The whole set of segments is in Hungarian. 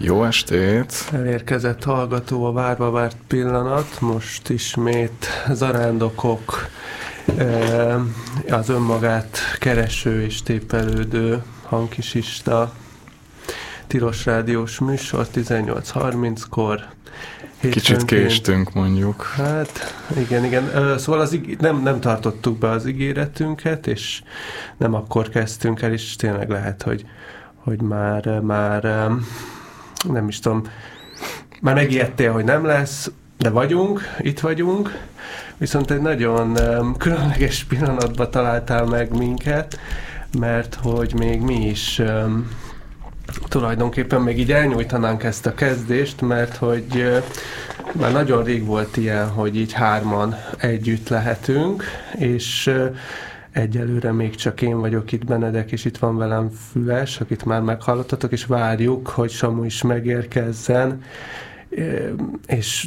Jó estét! Elérkezett hallgató a várva várt pillanat, most ismét zarándokok, az önmagát kereső és tépelődő hangkisista tilos rádiós műsor 18.30-kor. Kicsit késtünk mondjuk. Hát igen, igen. Szóval az, nem, nem tartottuk be az ígéretünket, és nem akkor kezdtünk el, és tényleg lehet, hogy, hogy már, már nem is tudom, már megijedtél, hogy nem lesz, de vagyunk, itt vagyunk, viszont egy nagyon különleges pillanatban találtál meg minket, mert hogy még mi is um, tulajdonképpen még így elnyújtanánk ezt a kezdést, mert hogy uh, már nagyon rég volt ilyen, hogy így hárman együtt lehetünk, és uh, Egyelőre még csak én vagyok itt, Benedek, és itt van velem Füles, akit már meghallottatok, és várjuk, hogy Samu is megérkezzen. És,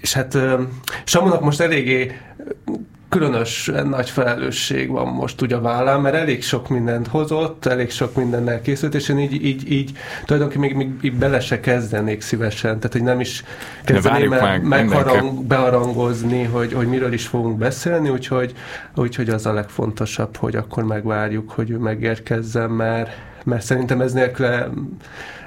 és hát Samunak most eléggé különös nagy felelősség van most ugye a vállám, mert elég sok mindent hozott, elég sok mindennel készült, és én így, így, így tulajdonképpen még, még így bele se kezdenék szívesen, tehát hogy nem is kezdeném el meg, megharang, beharangozni, hogy, hogy miről is fogunk beszélni, úgyhogy, úgyhogy az a legfontosabb, hogy akkor megvárjuk, hogy ő megérkezzen, mert, mert szerintem ez nélküle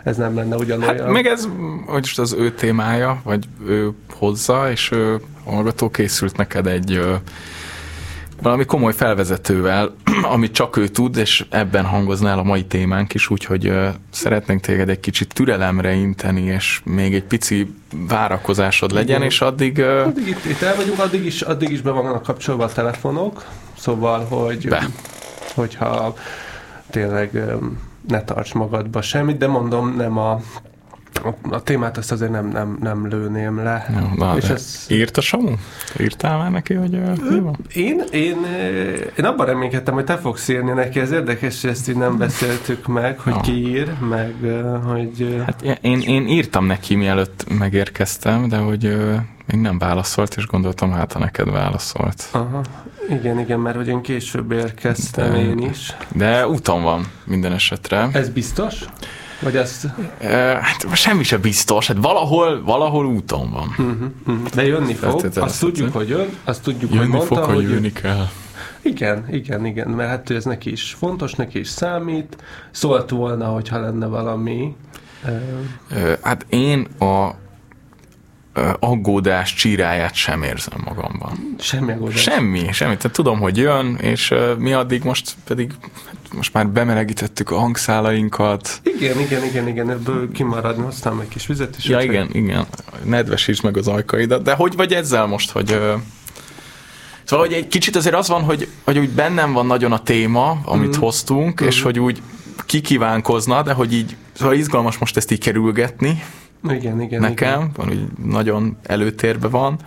ez nem lenne ugyanolyan. Hát meg ez, hogy az ő témája, vagy ő hozza, és ő hallgató készült neked egy valami komoly felvezetővel, amit csak ő tud, és ebben hangoznál a mai témánk is, úgyhogy uh, szeretnénk téged egy kicsit türelemre inteni, és még egy pici várakozásod legyen, Igen. és addig... Uh, addig itt, itt el vagyunk, addig is, addig is be vannak kapcsolva a telefonok, szóval, hogy be. hogyha tényleg ne tarts magadba semmit, de mondom, nem a a, a témát azt azért nem, nem, nem lőném le. Jó, na, és ez... Írt a Samu? Írtál már neki, hogy mi van? Én, én, én abban reménykedtem, hogy te fogsz írni neki, ez érdekes, hogy ezt így nem beszéltük meg, hogy ki ír, meg hogy... Hát én, én írtam neki, mielőtt megérkeztem, de hogy még nem válaszolt, és gondoltam, hát ha neked válaszolt. Aha. Igen, igen, mert hogy én később érkeztem de, én is. De úton van minden esetre. Ez biztos? Vagy ezt? Hát semmi sem biztos, hát valahol, valahol úton van. Uh-huh, uh-huh. De jönni fog, azt, azt tudjuk, hogy jön, azt tudjuk, jönni hogy mondta, fog, hogy jönni kell. Igen, igen, igen, mert hát ez neki is fontos, neki is számít. Szólt volna, hogyha lenne valami. Hát én a aggódás csíráját sem érzem magamban. Semmi aggódás? Semmi, semmi. Tehát tudom, hogy jön, és mi addig most pedig most már bemelegítettük a hangszálainkat. Igen, igen, igen, igen, ebből kimaradni, aztán egy kis vizet is. Ja, igen, hogy... igen. Nedvesíts meg az ajkaidat. De hogy vagy ezzel most, hogy... Szóval, hogy egy kicsit azért az van, hogy, hogy úgy bennem van nagyon a téma, amit mm. hoztunk, mm. és hogy úgy kikívánkozna, de hogy így, szóval izgalmas most ezt így kerülgetni. Igen, igen. Nekem, igen. van, úgy nagyon előtérbe van.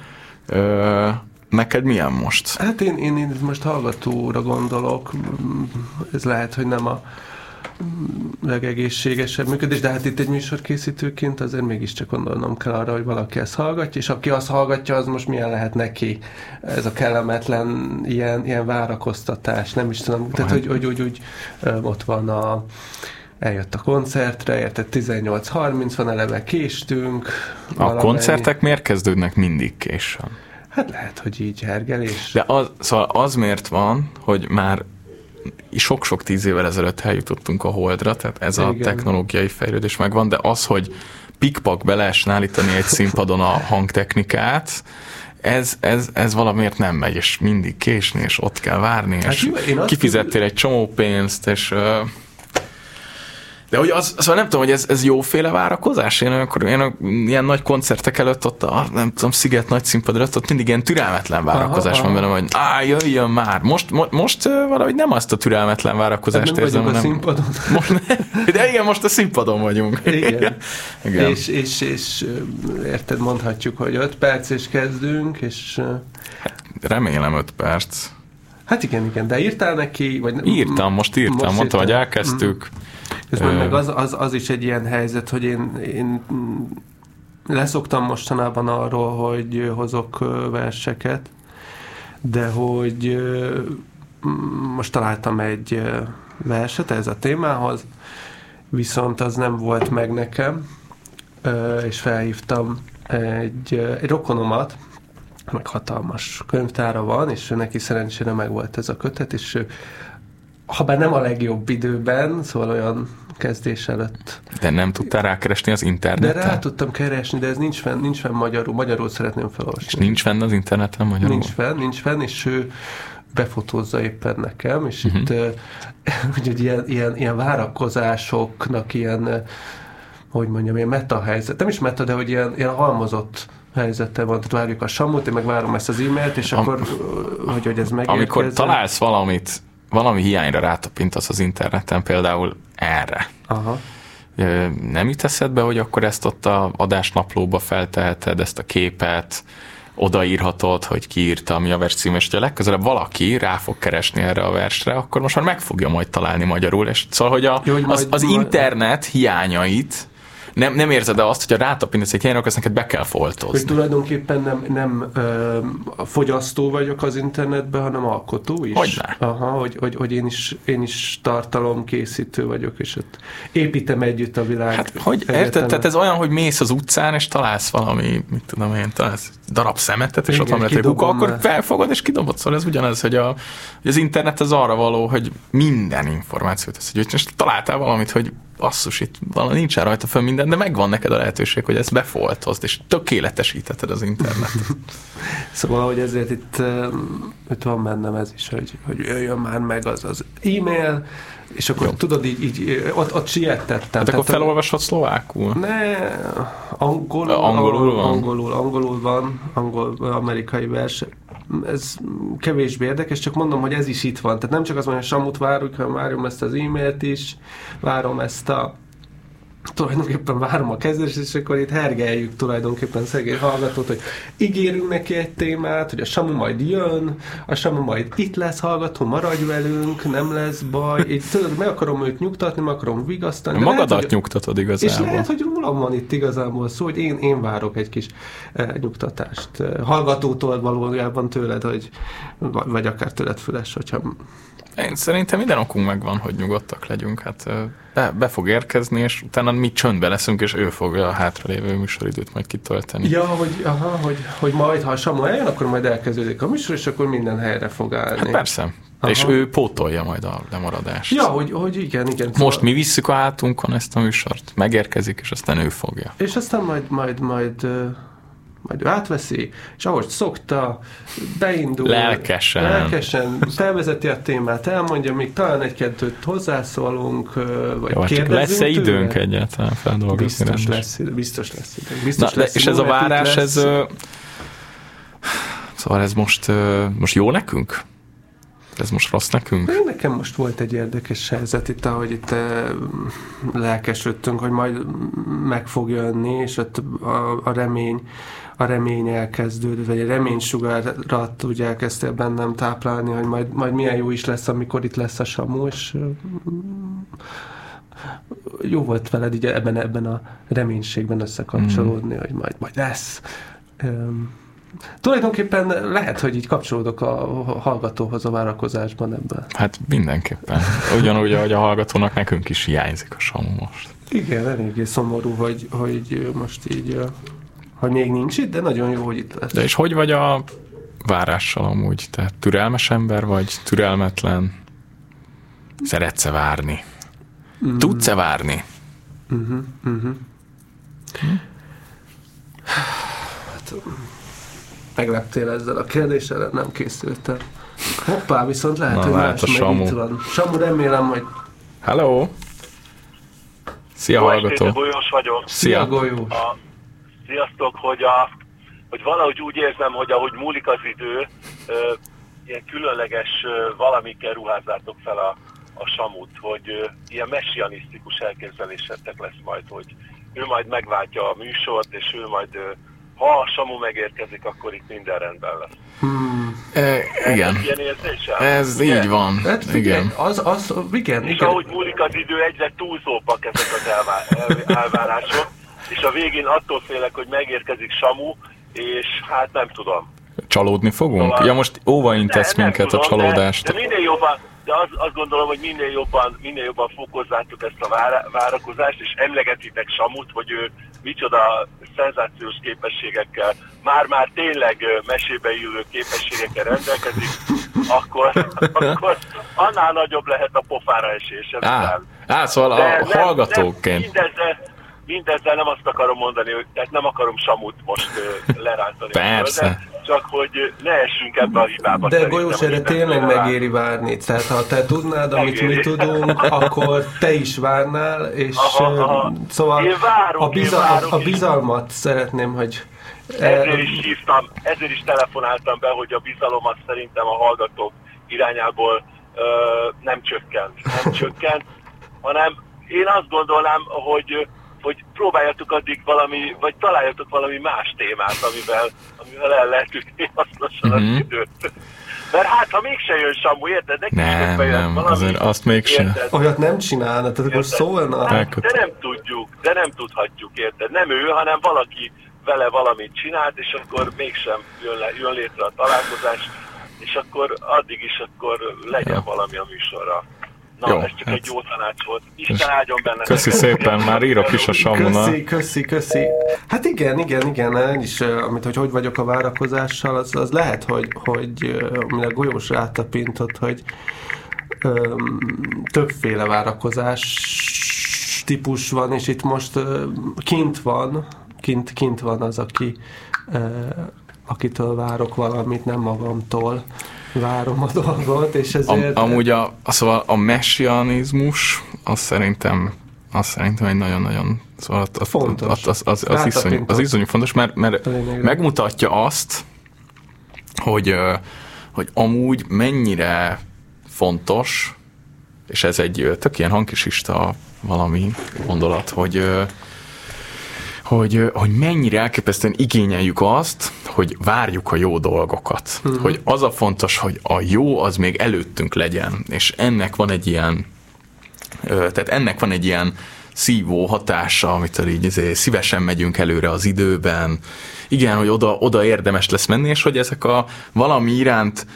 Ö, Neked milyen most? Hát én, én, én most hallgatóra gondolok, ez lehet, hogy nem a legegészségesebb működés, de hát itt egy műsorkészítőként azért mégiscsak gondolnom kell arra, hogy valaki ezt hallgatja, és aki azt hallgatja, az most milyen lehet neki ez a kellemetlen ilyen, ilyen várakoztatás, nem is tudom, tehát hogy, hogy, hogy, hogy ott van a eljött a koncertre, érted 18.30 van, eleve késtünk. A koncertek miért kezdődnek mindig késen? Hát lehet, hogy így hergelés. De az, szóval az miért van, hogy már sok-sok tíz évvel ezelőtt eljutottunk a Holdra, tehát ez Igen. a technológiai fejlődés megvan, de az, hogy pikpak be lehessen állítani egy színpadon a hangtechnikát, ez, ez, ez valamiért nem megy, és mindig késni, és ott kell várni, hát és kifizettél egy csomó pénzt, és de hogy az, szóval nem tudom, hogy ez, ez jóféle várakozás? Én akkor én ilyen nagy koncertek előtt ott a, nem tudom, Sziget nagy színpad előtt ott mindig ilyen türelmetlen várakozás aha, van benne, hogy á, jöjjön már. Most, mo, most valahogy nem azt a türelmetlen várakozást nem érzem, hanem... a színpadon. Most, de igen, most a színpadon vagyunk. Igen. igen. És, és, és érted, mondhatjuk, hogy 5 perc és kezdünk, és... Hát, remélem 5 perc. Hát igen, igen, de írtál neki? Vagy írtam, most írtam, most mondtam, hogy elkezdtük. Mm. Közben meg az, az, az is egy ilyen helyzet, hogy én, én leszoktam mostanában arról, hogy hozok verseket, de hogy most találtam egy verset ez a témához, viszont az nem volt meg nekem, és felhívtam egy, egy rokonomat, meg hatalmas könyvtára van, és neki szerencsére meg volt ez a kötet, és ő, ha bár nem a legjobb időben, szóval olyan kezdés előtt. De nem tudtál rákeresni az interneten? De rá tudtam keresni, de ez nincs fenn, nincs fenn magyarul. Magyarul szeretném felolvasni. És nincs fenn az interneten magyarul? Nincs fenn, nincs fenn, és ő befotózza éppen nekem, és uh-huh. itt uh, ilyen, ilyen, ilyen várakozásoknak ilyen, hogy mondjam, ilyen meta helyzet, nem is meta, de hogy ilyen, ilyen halmozott helyzete van, tehát várjuk a samut, én meg várom ezt az e-mailt, és Am- akkor, hogy, hogy ez megérkezzen. Amikor találsz valamit, valami hiányra rátapintasz az interneten, például erre. Aha. Nem jut eszedbe, hogy akkor ezt ott a adásnaplóba felteheted, ezt a képet, odaírhatod, hogy ki írta, mi a vers cím, és hogyha legközelebb valaki rá fog keresni erre a versre, akkor most már meg fogja majd találni magyarul, és szóval, hogy, a, Jó, hogy az, az internet hiányait nem, nem érzed azt, hogy a rátapintasz egy helyen, akkor ezt neked be kell foltozni. Hogy tulajdonképpen nem, nem ö, fogyasztó vagyok az internetben, hanem alkotó is. Hogyne. Aha, hogy, hogy, hogy én, is, én is tartalomkészítő vagyok, és ott építem együtt a világ. Hát, hogy érted? Tehát ez olyan, hogy mész az utcán, és találsz valami, mit tudom én, találsz darab szemetet, és Igen, ott van egy kuka, akkor felfogod, és kidobod. Szóval ez ugyanaz, hogy, a, hogy az internet az arra való, hogy minden információt tesz, hogy most találtál valamit, hogy basszus, itt valami nincsen rajta föl minden, de megvan neked a lehetőség, hogy ezt befoltozd, és tökéletesítheted az internetet. szóval, hogy ezért itt, itt van bennem ez is, hogy, hogy jöjjön már meg az az e-mail, és akkor Jó. tudod, így, így ott, ott siettettem. Hát akkor felolvasod szlovákul? Ne, angolul, angolul van? Angolul, angolul van, angol, amerikai vers. Ez kevésbé érdekes, csak mondom, hogy ez is itt van. Tehát nem csak az, hogy Samut várjuk, hanem várom ezt az e-mailt is, várom ezt a tulajdonképpen várom a kezdést, és akkor itt hergeljük tulajdonképpen szegény hallgatót, hogy ígérünk neki egy témát, hogy a Samu majd jön, a Samu majd itt lesz hallgató, maradj velünk, nem lesz baj, így tudod, meg akarom őt nyugtatni, meg akarom vigasztani. Magadat lehet, nyugtatod igazából. És lehet, hogy rólam van itt igazából szó, hogy én, én várok egy kis eh, nyugtatást. Hallgatótól valójában tőled, hogy, vagy akár tőled füles, hogyha én szerintem minden okunk megvan, hogy nyugodtak legyünk. Hát be, be fog érkezni, és utána mi csöndbe leszünk, és ő fogja a hátralévő műsoridőt majd kitölteni. Ja, hogy, aha, hogy, hogy majd, ha a Samu eljön, akkor majd elkezdődik a műsor, és akkor minden helyre fog állni. Hát persze. Aha. És ő pótolja majd a lemaradást. Ja, hogy, hogy igen, igen. Most szóval... mi visszük a hátunkon ezt a műsort, megérkezik, és aztán ő fogja. És aztán majd, majd, majd majd ő átveszi, és ahogy szokta, beindul. Lelkesen. Lelkesen felvezeti a témát, elmondja, még talán egy-kettőt hozzászólunk, vagy Jó, kérdezünk Lesz-e időnk tőle? egyáltalán feldolgozni? Biztos lesz, biztos lesz időnk. Biztos Na, lesz és ez a várás, ez... Szóval ez most, most jó nekünk? Ez most rossz nekünk? Én nekem most volt egy érdekes helyzet itt, ahogy itt lelkesültünk, hogy majd meg fog jönni, és ott a, a remény a remény elkezdődött, vagy a reménysugarat úgy elkezdtél bennem táplálni, hogy majd, majd milyen jó is lesz, amikor itt lesz a Samu, és jó volt veled így ebben, ebben a reménységben összekapcsolódni, mm. hogy majd, majd lesz. Um, tulajdonképpen lehet, hogy így kapcsolódok a hallgatóhoz a várakozásban ebben. Hát mindenképpen. Ugyanúgy, ahogy a hallgatónak nekünk is hiányzik a Samu most. Igen, eléggé szomorú, hogy, hogy most így hogy még nincs itt, de nagyon jó, hogy itt lesz. De és hogy vagy a várással amúgy? Tehát türelmes ember vagy, türelmetlen? Szeretsz-e várni? Mm. Tudsz-e várni? Uh-huh, uh-huh. Hm? Hát, megleptél ezzel a kérdéssel, nem készültem. Hoppá, viszont lehet, Na, hogy más a Samu. itt van. Samu, remélem, hogy... Hello! Szia, Jó hallgató! Golyós vagyok. Szia, Szia Golyós! A sziasztok, hogy, a, hogy valahogy úgy érzem, hogy ahogy múlik az idő, ö, ilyen különleges ö, valamikkel ruházzátok fel a, a samut, hogy ö, ilyen messianisztikus elképzelésetek lesz majd, hogy ő majd megváltja a műsort, és ő majd, ö, ha a samu megérkezik, akkor itt minden rendben lesz. Hmm. E, igen. Ilyen érzésem? Ez igen. így van. Hát, igen. Az, az, igen, és igen. ahogy múlik az idő, egyre túlzóbbak ezek az elvá- elvárások és a végén attól félek, hogy megérkezik Samu, és hát nem tudom. Csalódni fogunk? Szóval, ja, most óvaintesz minket tudom, a csalódást. De, de minél jobban, de az, azt gondolom, hogy minél jobban, minél jobban fokozzátok ezt a vár, várakozást, és emlegetitek Samut, hogy ő micsoda szenzációs képességekkel, már-már tényleg mesébe ülő képességekkel rendelkezik, akkor, akkor annál nagyobb lehet a pofára esés. Á, á, szóval a hallgatóként. mindezzel, mindezzel nem azt akarom mondani, hogy tehát nem akarom Samut most lerántani. Persze. csak hogy ne essünk ebbe a hibába. De Golyós, erre tényleg megéri várni. Tehát ha te tudnád, amit megéri. mi tudunk, akkor te is várnál, és aha, aha. szóval én várok, a, bizal, én várok, a bizalmat szeretném, hogy ezért is hívtam, ezért is telefonáltam be, hogy a bizalomat szerintem a hallgatók irányából ö, nem csökkent. Nem csökkent, hanem én azt gondolnám, hogy hogy próbáljatok addig valami, vagy találjatok valami más témát, amivel, amivel el lehet ütni hasznosan mm-hmm. az mhm. időt. Mert hát, ha mégse jön Samu, érted? Neki nem, nem, valami, azért azt mégsem. Olyat nem csinálna, tehát akkor szólna. Hát, de nem tudjuk, de nem tudhatjuk, érted? Nem ő, hanem valaki vele valamit csinált, és akkor mégsem jön, le, jön létre a találkozás, és akkor addig is akkor legyen ja. valami a műsorra. Na, jó, ez csak hát... egy jó tanács volt. Isten áldjon benne. Köszi szépen, már írok is a Samuna. Köszi, köszi, köszi. Hát igen, igen, igen, én is, amit, hogy hogy vagyok a várakozással, az, az lehet, hogy, hogy amire Golyós rátapintott, hogy öm, többféle várakozás típus van, és itt most öm, kint van, kint, kint van az, aki öm, akitől várok valamit, nem magamtól várom a dolgot, és ezért... Am, amúgy a, szóval a messianizmus, az szerintem az szerintem egy nagyon-nagyon szóval az, fontos. Az, az, az, az, iszonyú, az iszonyú fontos, mert, mert megmutatja azt, hogy, hogy amúgy mennyire fontos, és ez egy tök ilyen hangkisista valami gondolat, hogy hogy, hogy mennyire elképesztően igényeljük azt, hogy várjuk a jó dolgokat. Uh-huh. Hogy az a fontos, hogy a jó az még előttünk legyen, és ennek van egy ilyen, tehát ennek van egy ilyen szívó hatása, amitől így azért szívesen megyünk előre az időben. Igen, hogy oda, oda érdemes lesz menni, és hogy ezek a valami iránt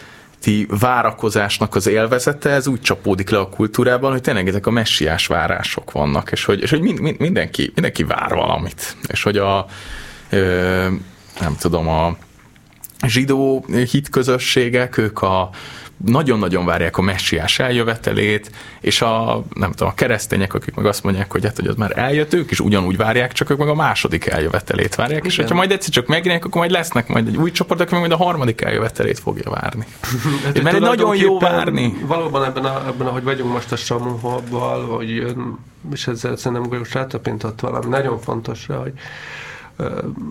ti várakozásnak az élvezete, ez úgy csapódik le a kultúrában, hogy tényleg ezek a messiás várások vannak, és hogy, és hogy mind, mind, mindenki, mindenki vár valamit, és hogy a ö, nem tudom, a zsidó hitközösségek, ők a nagyon-nagyon várják a messiás eljövetelét, és a, nem tudom, a keresztények, akik meg azt mondják, hogy hát, hogy az már eljött, ők is ugyanúgy várják, csak ők meg a második eljövetelét várják, Igen. és hogyha majd egyszer csak megjelenik, akkor majd lesznek majd egy új csoport, aki majd a harmadik eljövetelét fogja várni. hát, mert nagyon jó várni. Valóban ebben, a, ebben, ahogy vagyunk most a Samuhobban, hogy és ezzel szerintem Golyós rátapintott valami nagyon fontos, hogy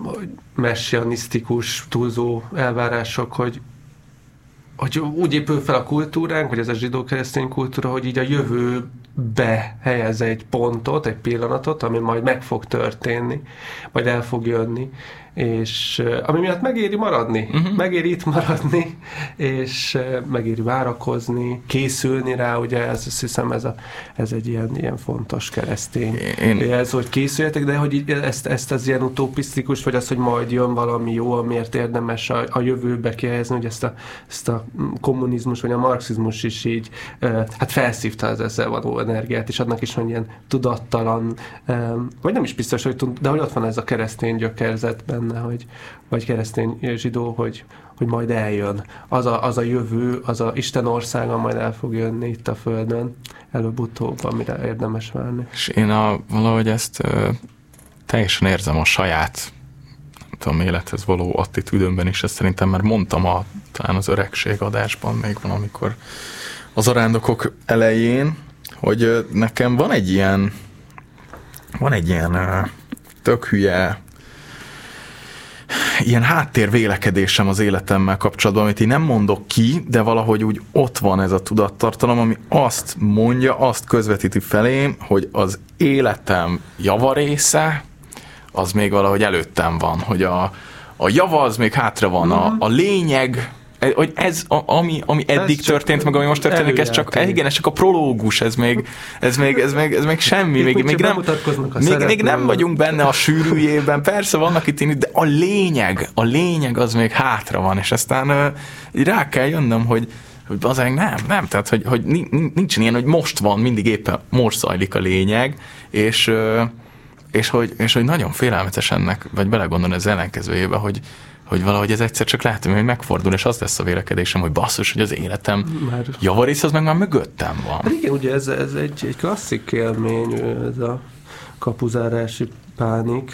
hogy messianisztikus, túlzó elvárások, hogy hogy úgy épül fel a kultúránk, hogy ez a zsidó-keresztény kultúra, hogy így a jövőbe helyez egy pontot, egy pillanatot, ami majd meg fog történni, majd el fog jönni, és ami miatt megéri maradni, uh-huh. megéri itt maradni, és megéri várakozni, készülni rá, ugye ez, azt hiszem ez, a, ez egy ilyen, ilyen fontos keresztény. Én... ez, hogy készüljetek, de hogy ezt, ezt az ilyen utopisztikus, vagy az, hogy majd jön valami jó, amiért érdemes a, a jövőbe kihelyezni, hogy ezt a, ezt a kommunizmus, vagy a marxizmus is így, hát felszívta az ezzel való energiát, és annak is van ilyen tudattalan, vagy nem is biztos, hogy tud, de hogy ott van ez a keresztény gyökerzetben, benne, hogy, vagy keresztény zsidó, hogy, hogy majd eljön. Az a, az a jövő, az a Isten országa majd el fog jönni itt a Földön, előbb-utóbb, amire érdemes várni. És én a, valahogy ezt ö, teljesen érzem a saját tudom, élethez való attitűdömben is, ezt szerintem már mondtam a, talán az öregség adásban még van, amikor az arándokok elején, hogy nekem van egy ilyen van egy ilyen tök hülye ilyen háttér vélekedésem az életemmel kapcsolatban, amit én nem mondok ki, de valahogy úgy ott van ez a tudattartalom, ami azt mondja, azt közvetíti felém, hogy az életem javarésze, az még valahogy előttem van, hogy a, a java az még hátra van, mm-hmm. a, mhm. a lényeg hogy ez, a, ami, ami eddig ez történt, meg ami most történik, ez csak, igen, ez csak a prológus, ez még, ez még, ez még, ez még semmi, még, még, nem, még, még nem vagyunk benne a sűrűjében, persze vannak itt én, de a lényeg, a lényeg az még hátra van, és aztán rá kell jönnöm, hogy, hogy azért nem, nem, tehát hogy, hogy nincs ilyen, hogy most van, mindig éppen most zajlik a lényeg, és, és, hogy, és hogy nagyon félelmetes ennek, vagy belegondolni az ellenkezőjébe, hogy, hogy valahogy ez egyszer csak látom, hogy megfordul, és az lesz a vélekedésem, hogy basszus, hogy az életem már... javarész az meg már mögöttem van. Hát igen, ugye ez, ez egy, egy klasszik élmény, ez a kapuzárási pánik,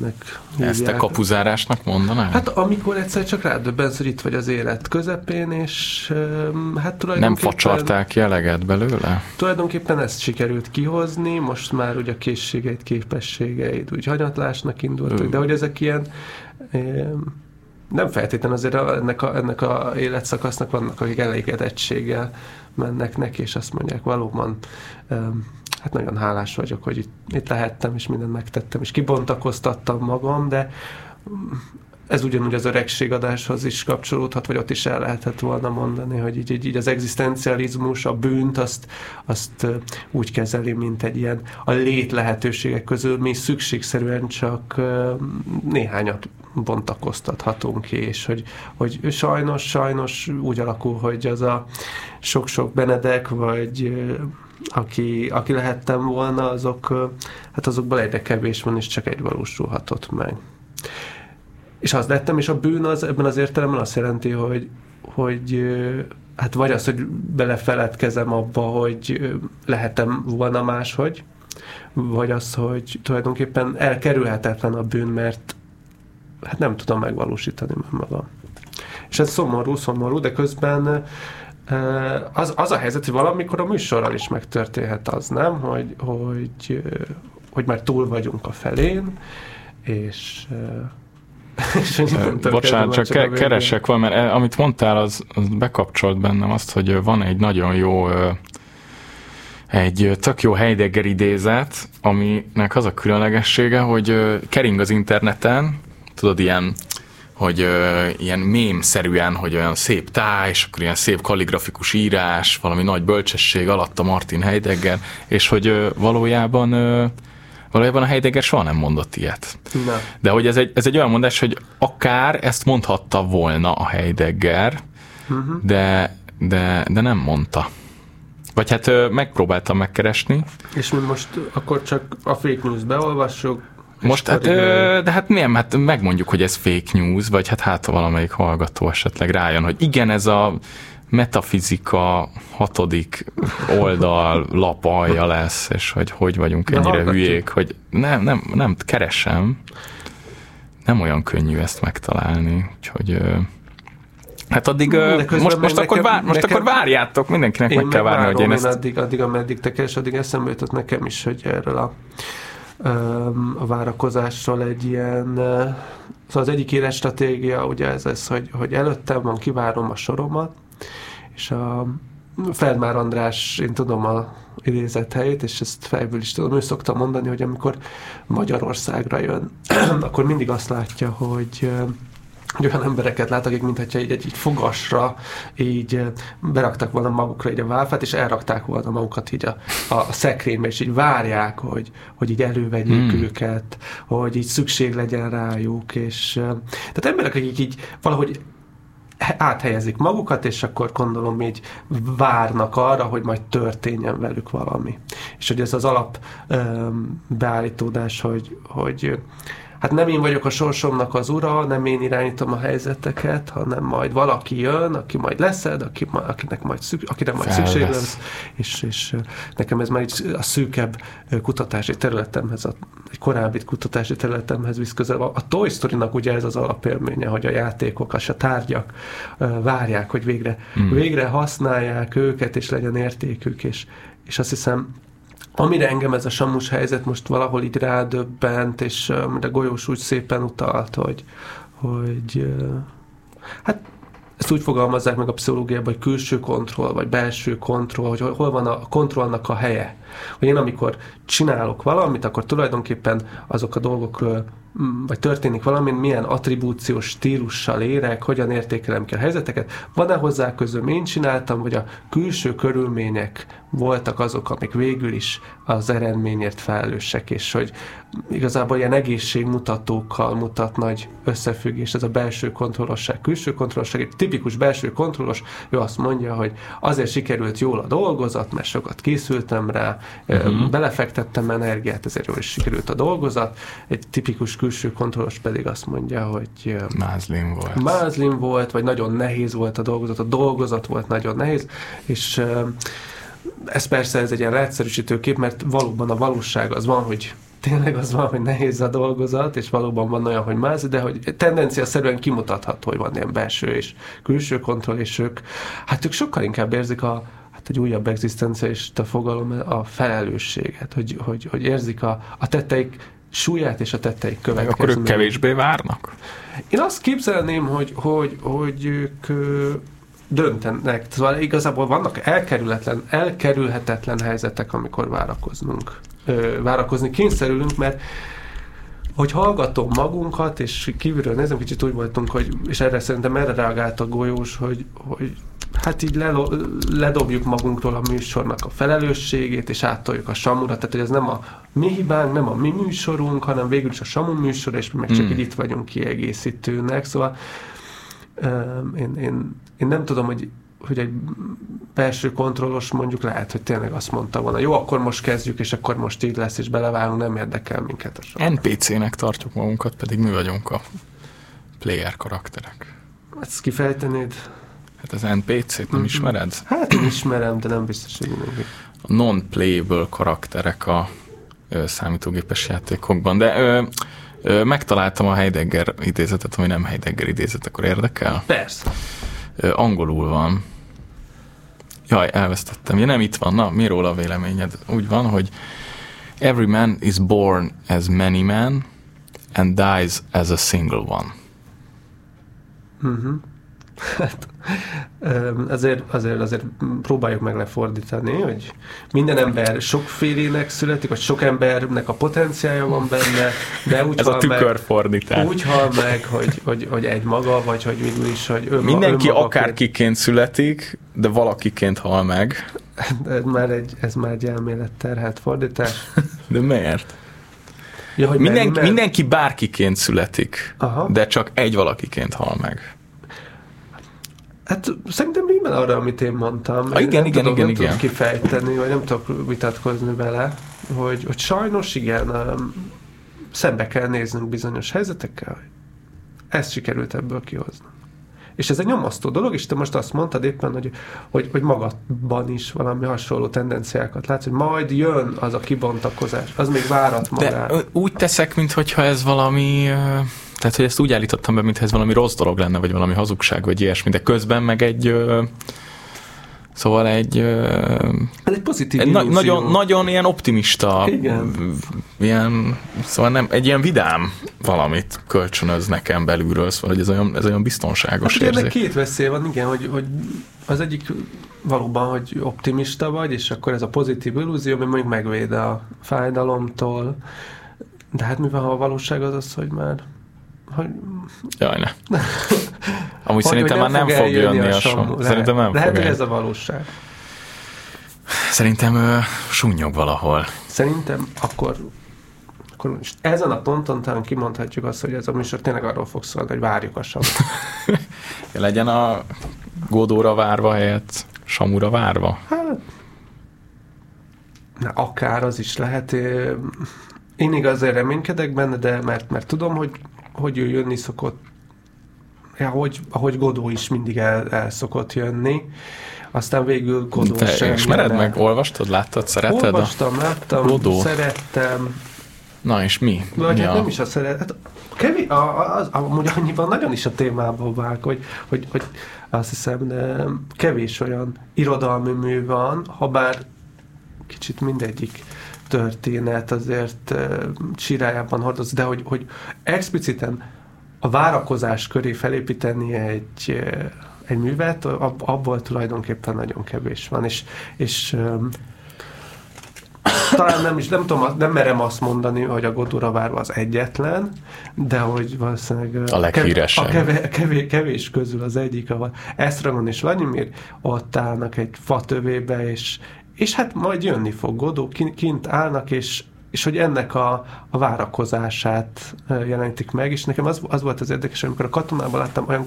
nek Ezt a kapuzárásnak mondanám? Hát amikor egyszer csak rádöbbensz, hogy itt vagy az élet közepén, és hát tulajdonképpen... Nem facsarták ki eleget belőle? Tulajdonképpen ezt sikerült kihozni, most már ugye a készségeid, képességeid úgy hanyatlásnak indultak, de hogy ezek ilyen nem feltétlenül azért ennek a, ennek a életszakasznak vannak, akik elégedettséggel mennek neki, és azt mondják, valóban hát nagyon hálás vagyok, hogy itt, itt lehettem, és mindent megtettem, és kibontakoztattam magam, de ez ugyanúgy az öregségadáshoz is kapcsolódhat, vagy ott is el lehetett volna mondani, hogy így, így, így az egzisztencializmus, a bűnt, azt, azt úgy kezeli, mint egy ilyen a lét lehetőségek közül mi szükségszerűen csak néhányat bontakoztathatunk ki, és hogy, hogy sajnos, sajnos úgy alakul, hogy az a sok-sok Benedek, vagy aki, aki lehettem volna, azok, hát azokból egyre kevés van, és csak egy valósulhatott meg. És az lettem, és a bűn az ebben az értelemben azt jelenti, hogy, hogy hát vagy az, hogy belefeledkezem abba, hogy lehetem volna máshogy, vagy az, hogy tulajdonképpen elkerülhetetlen a bűn, mert hát nem tudom megvalósítani magam. És ez szomorú, szomorú, de közben az, az a helyzet, hogy valamikor a műsorral is megtörténhet az, nem? Hogy, hogy, hogy már túl vagyunk a felén, és Bocsánat, csak, csak keresek van, mert eh, amit mondtál, az, az bekapcsolt bennem azt, hogy van egy nagyon jó egy tök jó Heidegger idézet, aminek az a különlegessége, hogy kering az interneten, tudod, ilyen hogy ö, ilyen mém-szerűen, hogy olyan szép táj, és akkor ilyen szép kalligrafikus írás, valami nagy bölcsesség alatt a Martin Heidegger, és hogy ö, valójában ö, valójában a Heidegger soha nem mondott ilyet. Na. De hogy ez egy, ez egy olyan mondás, hogy akár ezt mondhatta volna a Heidegger, uh-huh. de, de, de nem mondta. Vagy hát ö, megpróbáltam megkeresni. És mi most akkor csak a fake news beolvassuk, most hát, ö, de hát nem, hát megmondjuk, hogy ez fake news, vagy hát hát valamelyik hallgató esetleg rájön, hogy igen, ez a metafizika hatodik oldal lapalja lesz, és hogy hogy vagyunk ennyire hülyék, hogy nem, nem, nem, keresem. Nem olyan könnyű ezt megtalálni, úgyhogy Hát addig, most, most, nekem, akkor, vár, most nekem, akkor várjátok, mindenkinek meg kell várni, hogy én ezt... Addig, addig, ameddig te keres, addig eszembe jutott nekem is, hogy erről a a várakozásról egy ilyen, szóval az egyik éles stratégia ugye ez, ez hogy, hogy előttem van, kivárom a soromat, és a Feldmár András, én tudom a idézett helyét, és ezt fejből is tudom, ő szokta mondani, hogy amikor Magyarországra jön, akkor mindig azt látja, hogy hogy olyan embereket lát, akik mintha így egy, egy fogasra így eh, beraktak volna magukra így a válfát, és elrakták volna magukat így a, a szekrénybe, és így várják, hogy, hogy így elővegyék hmm. őket, hogy így szükség legyen rájuk, és eh, tehát emberek, akik így valahogy áthelyezik magukat, és akkor gondolom így várnak arra, hogy majd történjen velük valami. És hogy ez az alap um, beállítódás, hogy, hogy hát nem én vagyok a sorsomnak az ura, nem én irányítom a helyzeteket, hanem majd valaki jön, aki majd leszed, aki, akinek majd, szük, akire majd Felvesz. szükség lesz, és, és nekem ez már egy a szűkebb kutatási területemhez, a, egy korábbi kutatási területemhez visz közel. A, a Toy Story-nak ugye ez az alapélménye, hogy a játékok, a tárgyak várják, hogy végre, hmm. végre használják őket, és legyen értékük, és, és azt hiszem Amire engem ez a samus helyzet most valahol így rádöbbent, és amire Golyós úgy szépen utalt, hogy, hogy hát ezt úgy fogalmazzák meg a pszichológiában, hogy külső kontroll, vagy belső kontroll, hogy hol van a kontrollnak a helye. Hogy én amikor csinálok valamit, akkor tulajdonképpen azok a dolgok Mm, vagy történik valami, milyen attribúciós stílussal érek, hogyan értékelem ki a helyzeteket, van-e hozzá közöm, én csináltam, vagy a külső körülmények voltak azok, amik végül is az eredményért felelősek, és hogy igazából ilyen egészségmutatókkal mutat nagy összefüggés, ez a belső kontrollosság, külső kontrollosság, egy tipikus belső kontrollos, ő azt mondja, hogy azért sikerült jól a dolgozat, mert sokat készültem rá, uh-huh. belefektettem energiát, ezért jól is sikerült a dolgozat, egy tipikus külső kontrollos pedig azt mondja, hogy mázlim volt. Mázlim volt, vagy nagyon nehéz volt a dolgozat, a dolgozat volt nagyon nehéz, és ez persze ez egy ilyen leegyszerűsítő kép, mert valóban a valóság az van, hogy tényleg az van, hogy nehéz a dolgozat, és valóban van olyan, hogy máz, de hogy tendencia szerűen kimutatható, hogy van ilyen belső és külső kontroll, és ők, hát ők sokkal inkább érzik a, hát egy újabb egzisztencialista fogalom, a felelősséget, hogy, hogy, hogy érzik a, a tetteik súlyát és a tetteik következményét. Akkor ők kevésbé várnak? Én azt képzelném, hogy, hogy, hogy ők döntenek. Szóval igazából vannak elkerülhetetlen, elkerülhetetlen helyzetek, amikor várakoznunk. Ö, várakozni kényszerülünk, mert hogy hallgatom magunkat, és kívülről nézem, kicsit úgy voltunk, hogy, és erre szerintem erre reagált a golyós, hogy, hogy hát így le, ledobjuk magunkról a műsornak a felelősségét, és áttoljuk a samura, tehát hogy ez nem a mi hibánk, nem a mi műsorunk, hanem végül is a samu műsor, és mi meg csak mm. itt vagyunk kiegészítőnek, szóval um, én, én, én nem tudom, hogy hogy egy belső kontrollos mondjuk lehet, hogy tényleg azt mondta volna, jó, akkor most kezdjük, és akkor most így lesz, és belevágunk, nem érdekel minket a sor. NPC-nek tartjuk magunkat, pedig mi vagyunk a player karakterek. Ezt kifejtenéd? Hát az NPC-t nem mm-hmm. ismered? Hát én ismerem, de nem biztos, hogy mindenki. A non-playable karakterek a ö, számítógépes játékokban, de ö, ö, megtaláltam a Heidegger idézetet, ami nem Heidegger idézet, akkor érdekel? Persze. Ö, angolul van. Jaj, elvesztettem. Ja, nem itt van. Na, mi róla a véleményed? Úgy van, hogy Every man is born as many men and dies as a single one. Uh-huh. Hát, azért, azért, azért próbáljuk meg lefordítani, hogy minden ember sokfélének születik, vagy sok embernek a potenciája van benne, de úgy Ez a tükörfordítás. Meg, úgy hal meg, hogy, hogy, hogy egy maga, vagy hogy végül is, hogy ő Mindenki akárkiként születik, de valakiként hal meg. Ez már egy, ez már egy elméletterhelt fordítás. De miért? Ja, hogy mindenki, mert... mindenki bárkiként születik, Aha. de csak egy valakiként hal meg. Hát szerintem rímel arra, amit én mondtam. Ah, igen, nem igen, tudom, igen, nem igen. tudom kifejteni, vagy nem tudok vitatkozni vele, hogy, hogy sajnos igen, um, szembe kell néznünk bizonyos helyzetekkel, ezt sikerült ebből kihozni. És ez egy nyomasztó dolog, és te most azt mondtad éppen, hogy, hogy, hogy magadban is valami hasonló tendenciákat látsz, hogy majd jön az a kibontakozás, az még várat magára. De úgy teszek, mintha ez valami tehát, hogy ezt úgy állítottam be, mintha ez valami rossz dolog lenne, vagy valami hazugság, vagy ilyesmi, de közben meg egy... Szóval egy... Ez egy pozitív egy na- nagyon, nagyon ilyen optimista, Igen. ilyen, szóval nem, egy ilyen vidám valamit kölcsönöz nekem belülről, szóval hogy ez olyan, ez olyan biztonságos hát, érzés. két veszély van, igen, hogy, hogy az egyik valóban, hogy optimista vagy, és akkor ez a pozitív illúzió, ami mondjuk megvéd a fájdalomtól, de hát mivel ha a valóság az az, hogy már hogy... Jaj, ne. Amúgy hogy, szerintem hogy már nem fog jönni a, som. Szerintem nem lehet, fog hogy ez a valóság. Szerintem ö, súnyog valahol. Szerintem akkor akkor most ezen a ponton talán kimondhatjuk azt, hogy ez a műsor tényleg arról fog szólni, hogy várjuk a samut. Legyen a Godóra várva helyett Samura várva? Hát, na, akár az is lehet. Én igazán reménykedek benne, de mert, mert tudom, hogy hogy ő jönni szokott, ja, ahogy, ahogy Godó is mindig el, el szokott jönni. Aztán végül Godó Te sem ismered meg, olvastad, láttad, szereted? Olvastam, a... láttam, Godó. szerettem. Na és mi? Vagy mi hát a... nem is a szeret. Hát kevés, a, az, amúgy annyiban nagyon is a témában vág, hogy, hogy, hogy azt hiszem, de kevés olyan irodalmi mű van, ha bár kicsit mindegyik történet azért csirájában hordoz, de hogy, hogy expliciten a várakozás köré felépíteni egy, egy művet, abból tulajdonképpen nagyon kevés van, és, és talán nem is, nem tudom, nem merem azt mondani, hogy a Godóra várva az egyetlen, de hogy valószínűleg a leghíresebb. A kevés, kevés, kevés közül az egyik, ahol Esztragon és Vladimir ott állnak egy fatövébe, és, és hát majd jönni fog Godó, kint állnak, és és hogy ennek a, a várakozását jelenítik meg, és nekem az, az volt az érdekes, amikor a katonában láttam, olyan,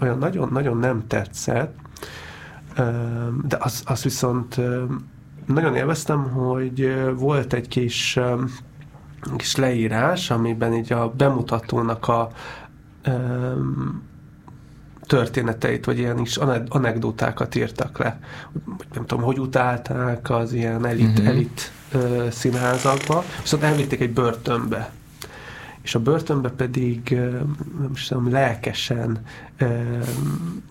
olyan, nagyon, nagyon nem tetszett, de az, az viszont nagyon élveztem, hogy volt egy kis, kis leírás, amiben így a bemutatónak a történeteit, vagy ilyen is anekdotákat írtak le. Nem tudom, hogy utálták az ilyen elit, uh-huh. elit uh, színházakba, viszont elvitték egy börtönbe. És a börtönbe pedig, nem is tudom, lelkesen,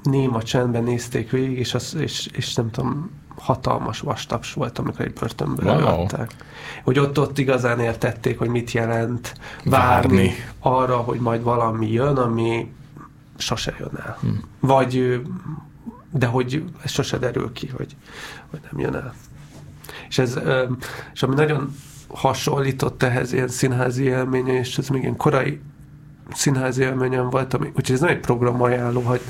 néma csendben nézték végig, és, az, és, és nem tudom, hatalmas vastaps volt, amikor egy börtönbe wow. levettek. Hogy ott, ott igazán értették, hogy mit jelent várni, várni arra, hogy majd valami jön, ami sose jön el. Hmm. Vagy, de hogy ez sose derül ki, hogy, hogy nem jön el. És ez, és ami nagyon hasonlított ehhez ilyen színházi élménye, és ez még ilyen korai színházi élményem volt, ami, úgyhogy ez nem egy program ajánló, hogy,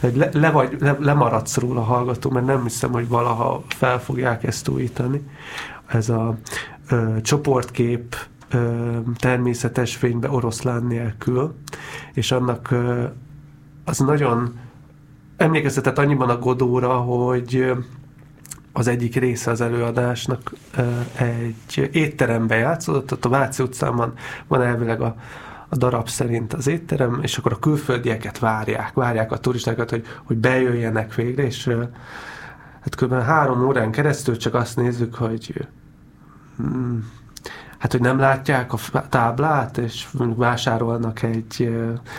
hogy le, le, vagy, le, lemaradsz róla hallgató, mert nem hiszem, hogy valaha fel fogják ezt újítani. Ez a ö, csoportkép ö, természetes fénybe oroszlán nélkül, és annak ö, az nagyon emlékeztetett annyiban a Godóra, hogy az egyik része az előadásnak egy étterembe játszódott, ott a Váci utcán van, van elvileg a, a darab szerint az étterem, és akkor a külföldieket várják, várják a turistákat, hogy, hogy bejöjjenek végre, és hát kb. három órán keresztül csak azt nézzük, hogy mm, hát hogy nem látják a táblát, és vásárolnak egy,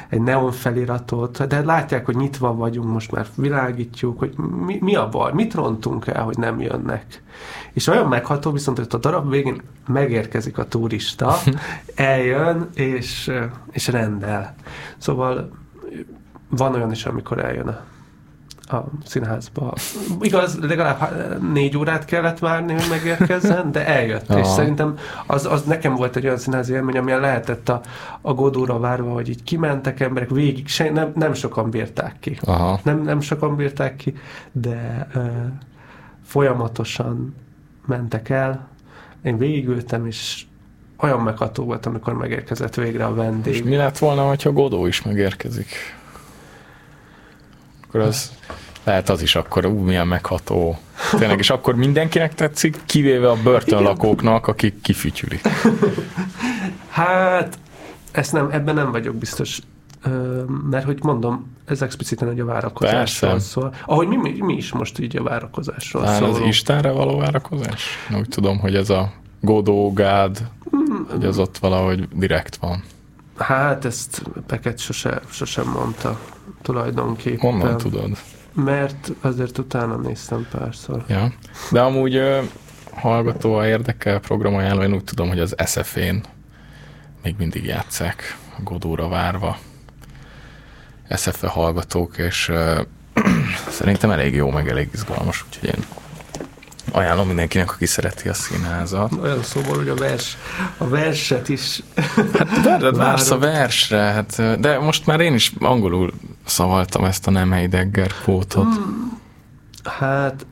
egy neon feliratot, de látják, hogy nyitva vagyunk, most már világítjuk, hogy mi, mi a baj, mit rontunk el, hogy nem jönnek. És olyan megható, viszont hogy a darab végén megérkezik a turista, eljön, és, és rendel. Szóval van olyan is, amikor eljön a a színházba. Igaz, legalább négy órát kellett várni, hogy megérkezzen, de eljött. Aha. És szerintem az, az nekem volt egy olyan színházi élmény, amilyen lehetett a, a Godóra várva, hogy így kimentek emberek, végig, se, nem, nem sokan bírták ki. Aha. Nem, nem sokan bírták ki, de uh, folyamatosan mentek el. Én végigültem, és olyan megható volt, amikor megérkezett végre a vendég. És mi lett volna, ha Godó is megérkezik? Akkor az lehet az is akkor ú, milyen megható. Tényleg, és akkor mindenkinek tetszik, kivéve a börtönlakóknak, akik kifütyülik. Hát, ezt nem, ebben nem vagyok biztos, mert hogy mondom, ez expliciten egy a várakozásról Persze. szól. Ahogy mi, mi, mi is most így a várakozásról szól. az Istenre való várakozás? Úgy tudom, hogy ez a Godó, Gád, hmm. hogy az ott valahogy direkt van. Hát ezt Peket sose, sosem mondta tulajdonképpen. Honnan tudod? Mert azért utána néztem párszor. Ja. De amúgy hallgató a érdekel programajánló, én úgy tudom, hogy az SF-én még mindig játszák Godóra várva SF-e hallgatók, és uh, szerintem elég jó, meg elég izgalmas, úgyhogy én ajánlom mindenkinek, aki szereti a színházat. Olyan szóval, hogy a vers, a verset is Hát várd, vársz a versre, hát, de most már én is angolul szavaltam ezt a nem Heidegger kvótot. Hmm. Hát,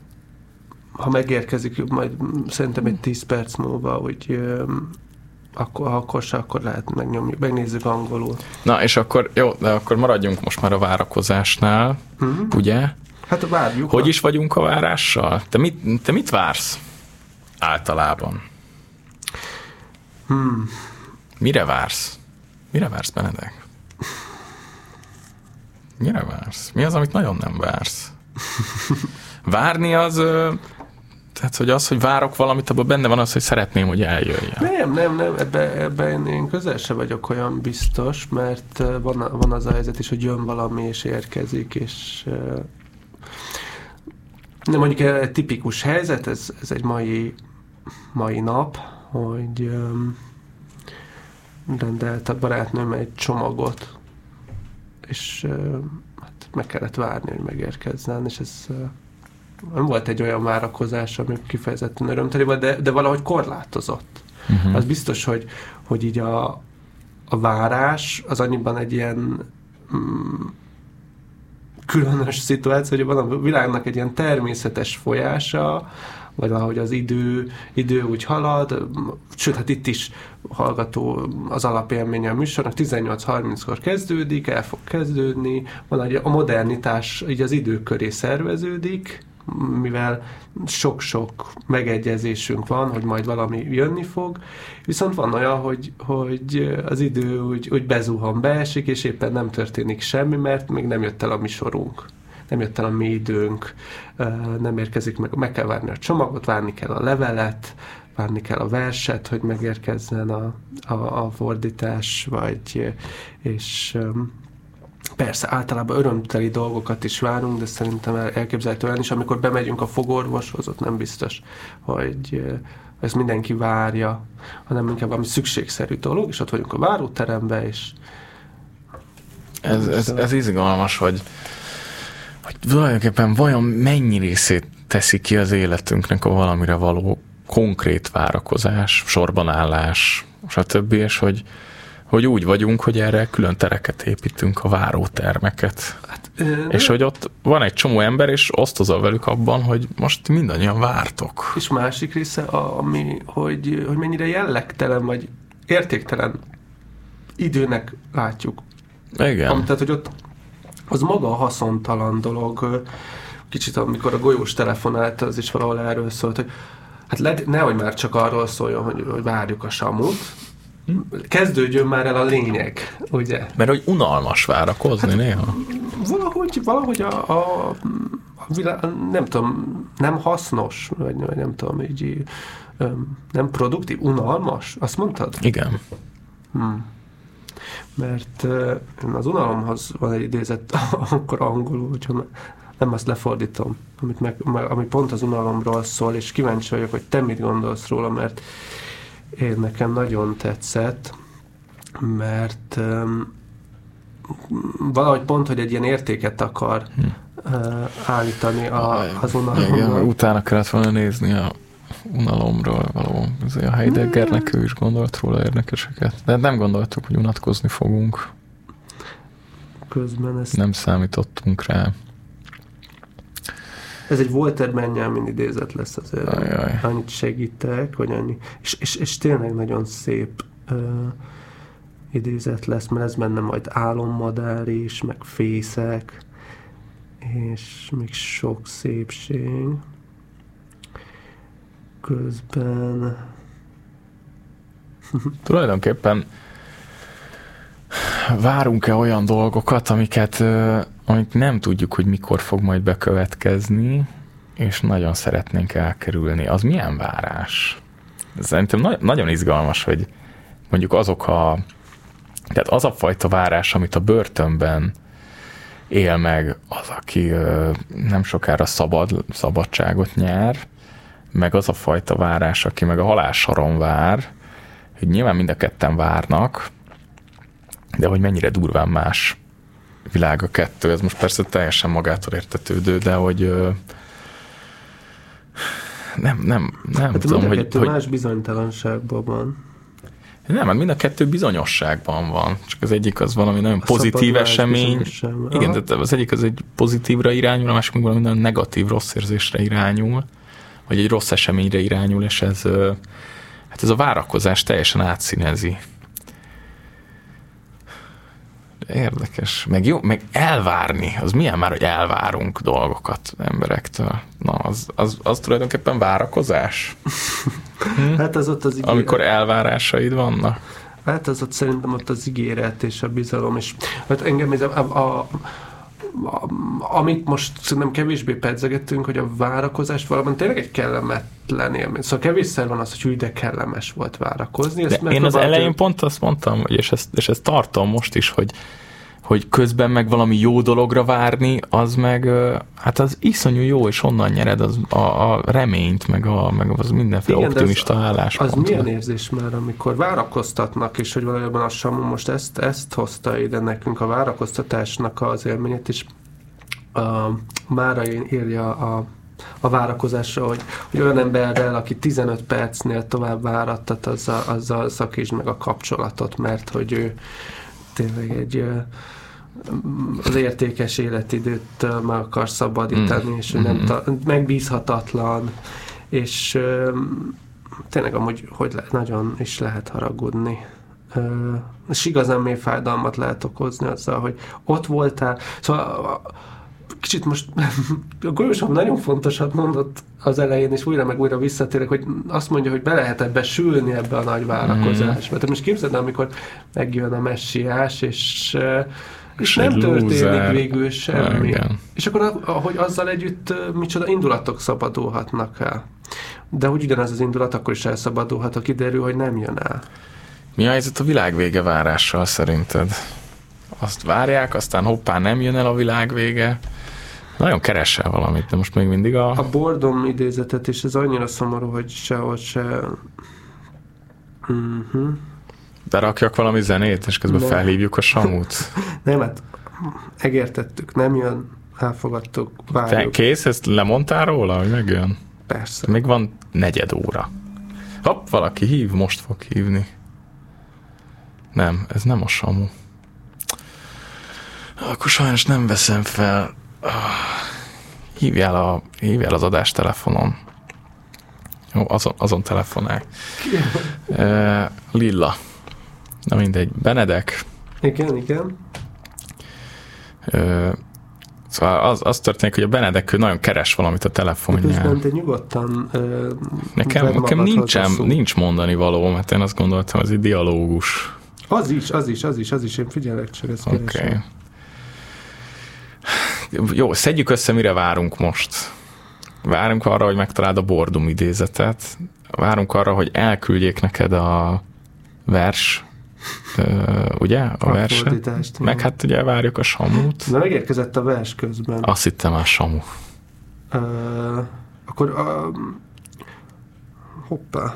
ha megérkezik, majd szerintem egy 10 perc múlva, hogy akkor, ha akkor se, akkor lehet megnyomjuk, megnézzük angolul. Na, és akkor, jó, de akkor maradjunk most már a várakozásnál, hmm. ugye? Hát várjuk. Hogy is vagyunk a várással? Te mit, te mit vársz általában? Hmm. Mire vársz? Mire vársz, Benedek? Mire vársz? Mi az, amit nagyon nem vársz? Várni az... Tehát, hogy az, hogy várok valamit, abban benne van az, hogy szeretném, hogy eljöjjön. Nem, nem, nem, ebben ebbe én közel se vagyok olyan biztos, mert van, van az a helyzet is, hogy jön valami és érkezik, és de mondjuk egy tipikus helyzet, ez, ez egy mai, mai nap, hogy um, rendelt a barátnőm egy csomagot, és uh, hát meg kellett várni, hogy megérkezzen, és ez uh, nem volt egy olyan várakozás, ami kifejezetten örömteli volt, de, de valahogy korlátozott. Uh-huh. Az biztos, hogy, hogy így a, a várás az annyiban egy ilyen mm, különös szituáció, hogy van a világnak egy ilyen természetes folyása, vagy valahogy az idő, idő úgy halad, sőt, hát itt is hallgató az alapélménye a műsornak, 18-30-kor kezdődik, el fog kezdődni, van a modernitás így az idő köré szerveződik, mivel sok-sok megegyezésünk van, hogy majd valami jönni fog, viszont van olyan, hogy, hogy az idő úgy, úgy bezuhan, beesik, és éppen nem történik semmi, mert még nem jött el a mi sorunk nem jött el a mi időnk, nem érkezik meg, meg kell várni a csomagot, várni kell a levelet, várni kell a verset, hogy megérkezzen a, a, a fordítás, vagy és persze általában örömteli dolgokat is várunk, de szerintem elképzelhető olyan is, amikor bemegyünk a fogorvoshoz, ott nem biztos, hogy ezt mindenki várja, hanem inkább valami szükségszerű dolog, és ott vagyunk a váróteremben, és ez, ez, ez izgalmas, hogy hogy tulajdonképpen vajon mennyi részét teszi ki az életünknek a valamire való konkrét várakozás, sorbanállás, stb. És hogy, hogy úgy vagyunk, hogy erre külön tereket építünk, a várótermeket. Hát, ö, és hogy ott van egy csomó ember, és osztozol velük abban, hogy most mindannyian vártok. És másik része, ami, hogy, hogy mennyire jellegtelen, vagy értéktelen időnek látjuk. Igen. Am, tehát, hogy ott az maga a haszontalan dolog. Kicsit amikor a golyós telefonált, az is valahol erről szólt, hogy hát le, nehogy már csak arról szóljon, hogy, hogy várjuk a samut, kezdődjön már el a lényeg, ugye? Mert hogy unalmas várakozni hát, néha. Valahogy, valahogy a, a, a világ, nem tudom, nem hasznos, vagy, vagy nem tudom, így nem produktív, unalmas, azt mondtad? Igen. Hmm mert az unalomhoz van egy idézet akkor angolul, hogyha nem azt lefordítom, amit meg, ami pont az unalomról szól, és kíváncsi vagyok, hogy te mit gondolsz róla, mert én nekem nagyon tetszett, mert um, valahogy pont, hogy egy ilyen értéket akar hm. uh, állítani a, az unalomról. Igen, utána kellett volna nézni a unalomról való. A Heideggernek ő is gondolt róla érdekeseket. De nem gondoltuk, hogy unatkozni fogunk. Közben ezt... Nem számítottunk rá. Ez egy Walter Benjamin idézet lesz azért. Ajaj. Annyit segítek, hogy annyi. És, és, és tényleg nagyon szép uh, idézet lesz, mert ez benne majd álommadár is, meg fészek, és még sok szépség közben... Tulajdonképpen várunk-e olyan dolgokat, amiket, amik nem tudjuk, hogy mikor fog majd bekövetkezni, és nagyon szeretnénk elkerülni. Az milyen várás? Szerintem na- nagyon izgalmas, hogy mondjuk azok a tehát az a fajta várás, amit a börtönben él meg az, aki nem sokára szabad, szabadságot nyer, meg az a fajta várás, aki meg a halálsoron vár, hogy nyilván mind a ketten várnak, de hogy mennyire durván más világ a kettő, ez most persze teljesen magától értetődő, de hogy nem, nem, nem hát tudom, mind a kettő hogy, más bizonytalanságban van. Nem, mert mind a kettő bizonyosságban van. Csak az egyik az valami nagyon a pozitív esemény. Igen, tehát az egyik az egy pozitívra irányul, a másik meg valami nagyon negatív, rossz érzésre irányul vagy egy rossz eseményre irányul, és ez, hát ez a várakozás teljesen átszínezi. Érdekes. Meg jó, meg elvárni. Az milyen már, hogy elvárunk dolgokat emberektől? Na, az, az, az tulajdonképpen várakozás? Hm? Hát az ott az ígéret. Amikor elvárásaid vannak? Hát az ott szerintem ott az ígéret és a bizalom, és hát engem ez a, a, a amit most szerintem kevésbé pedzegettünk, hogy a várakozás valami tényleg egy kellemetlen élmény. Szóval kevésszer van az, hogy úgy de kellemes volt várakozni. Ezt De én az elején pont azt mondtam, és ezt, és ezt tartom most is, hogy hogy közben meg valami jó dologra várni, az meg, hát az iszonyú jó, és onnan nyered az, a, a reményt, meg, a, meg az mindenféle Igen, optimista az, álláspont. Az milyen érzés már, amikor várakoztatnak, és hogy valójában a Samu most ezt, ezt hozta ide nekünk, a várakoztatásnak az élményét, és a Mára írja a a várakozásra, hogy, hogy olyan emberrel, aki 15 percnél tovább várattat, azzal, azzal szakítsd meg a kapcsolatot, mert hogy ő tényleg egy az értékes életidőt meg akar szabadítani, mm. és mm. nem mm-hmm. ta, megbízhatatlan, és tényleg amúgy hogy le, nagyon is lehet haragudni. és igazán mély fájdalmat lehet okozni azzal, hogy ott voltál. Szóval kicsit most a Golyosom nagyon fontosat mondott az elején, és újra meg újra visszatérek, hogy azt mondja, hogy be lehet ebbe sülni ebbe a nagy várakozásba. Mm. Te most képzeld, amikor megjön a messiás, és és nem történik loser. végül semmi. Igen. És akkor, ahogy azzal együtt micsoda indulatok szabadulhatnak el. De hogy ugyanaz az indulat akkor is elszabadulhat, ha kiderül, hogy nem jön el. Mi a helyzet a világ vége várással szerinted? Azt várják, aztán hoppá nem jön el a világ vége. Nagyon keresel valamit, de most még mindig a... A bordom idézetet, és ez annyira szomorú, hogy sehol se... Uh-huh. Berakjak valami zenét, és közben nem. felhívjuk a Samut. nem, hát egértettük, nem jön, elfogadtuk, várjuk. Te kész, ezt lemondtál róla, hogy megjön? Persze. Még van negyed óra. Hopp, valaki hív, most fog hívni. Nem, ez nem a Samu. Akkor sajnos nem veszem fel. Hívjál, a, hívjál az adástelefonon. Jó, azon, azon telefonál. Lilla. Na mindegy, Benedek. Igen, igen. Ö, szóval az, az történik, hogy a Benedek ő nagyon keres valamit a telefonján. De nyugodtan ö, Nekem, nekem nincsen, nincs mondani való, mert én azt gondoltam, az egy dialógus. Az is, az is, az is, az is, én figyelek csak ezt Oké. Okay. Jó, szedjük össze, mire várunk most. Várunk arra, hogy megtaláld a Bordum idézetet. Várunk arra, hogy elküldjék neked a vers ugye, a verset. Meg hát ugye várjuk a Samut. Na megérkezett a vers közben. Azt hittem már Samu. Uh, akkor uh, hoppá.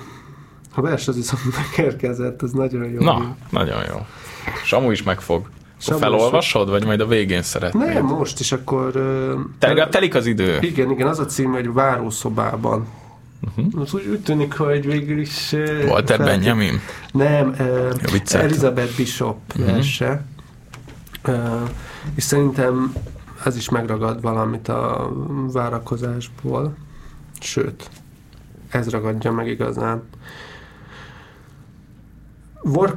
A vers az viszont megérkezett, ez nagyon jó. Na, nagyon jó. Samu is megfog. Samu felolvasod, vagy majd a végén szeretnéd? Nem, most is akkor... Uh, Tel- telik az idő. Igen, igen, az a cím, hogy várószobában. Uh-huh. Az úgy, úgy tűnik, hogy végül is... Walter fel... Benjamin? Nem, uh, Elizabeth Bishop uh-huh. verse. Uh, és szerintem ez is megragad valamit a várakozásból. Sőt, ez ragadja meg igazán.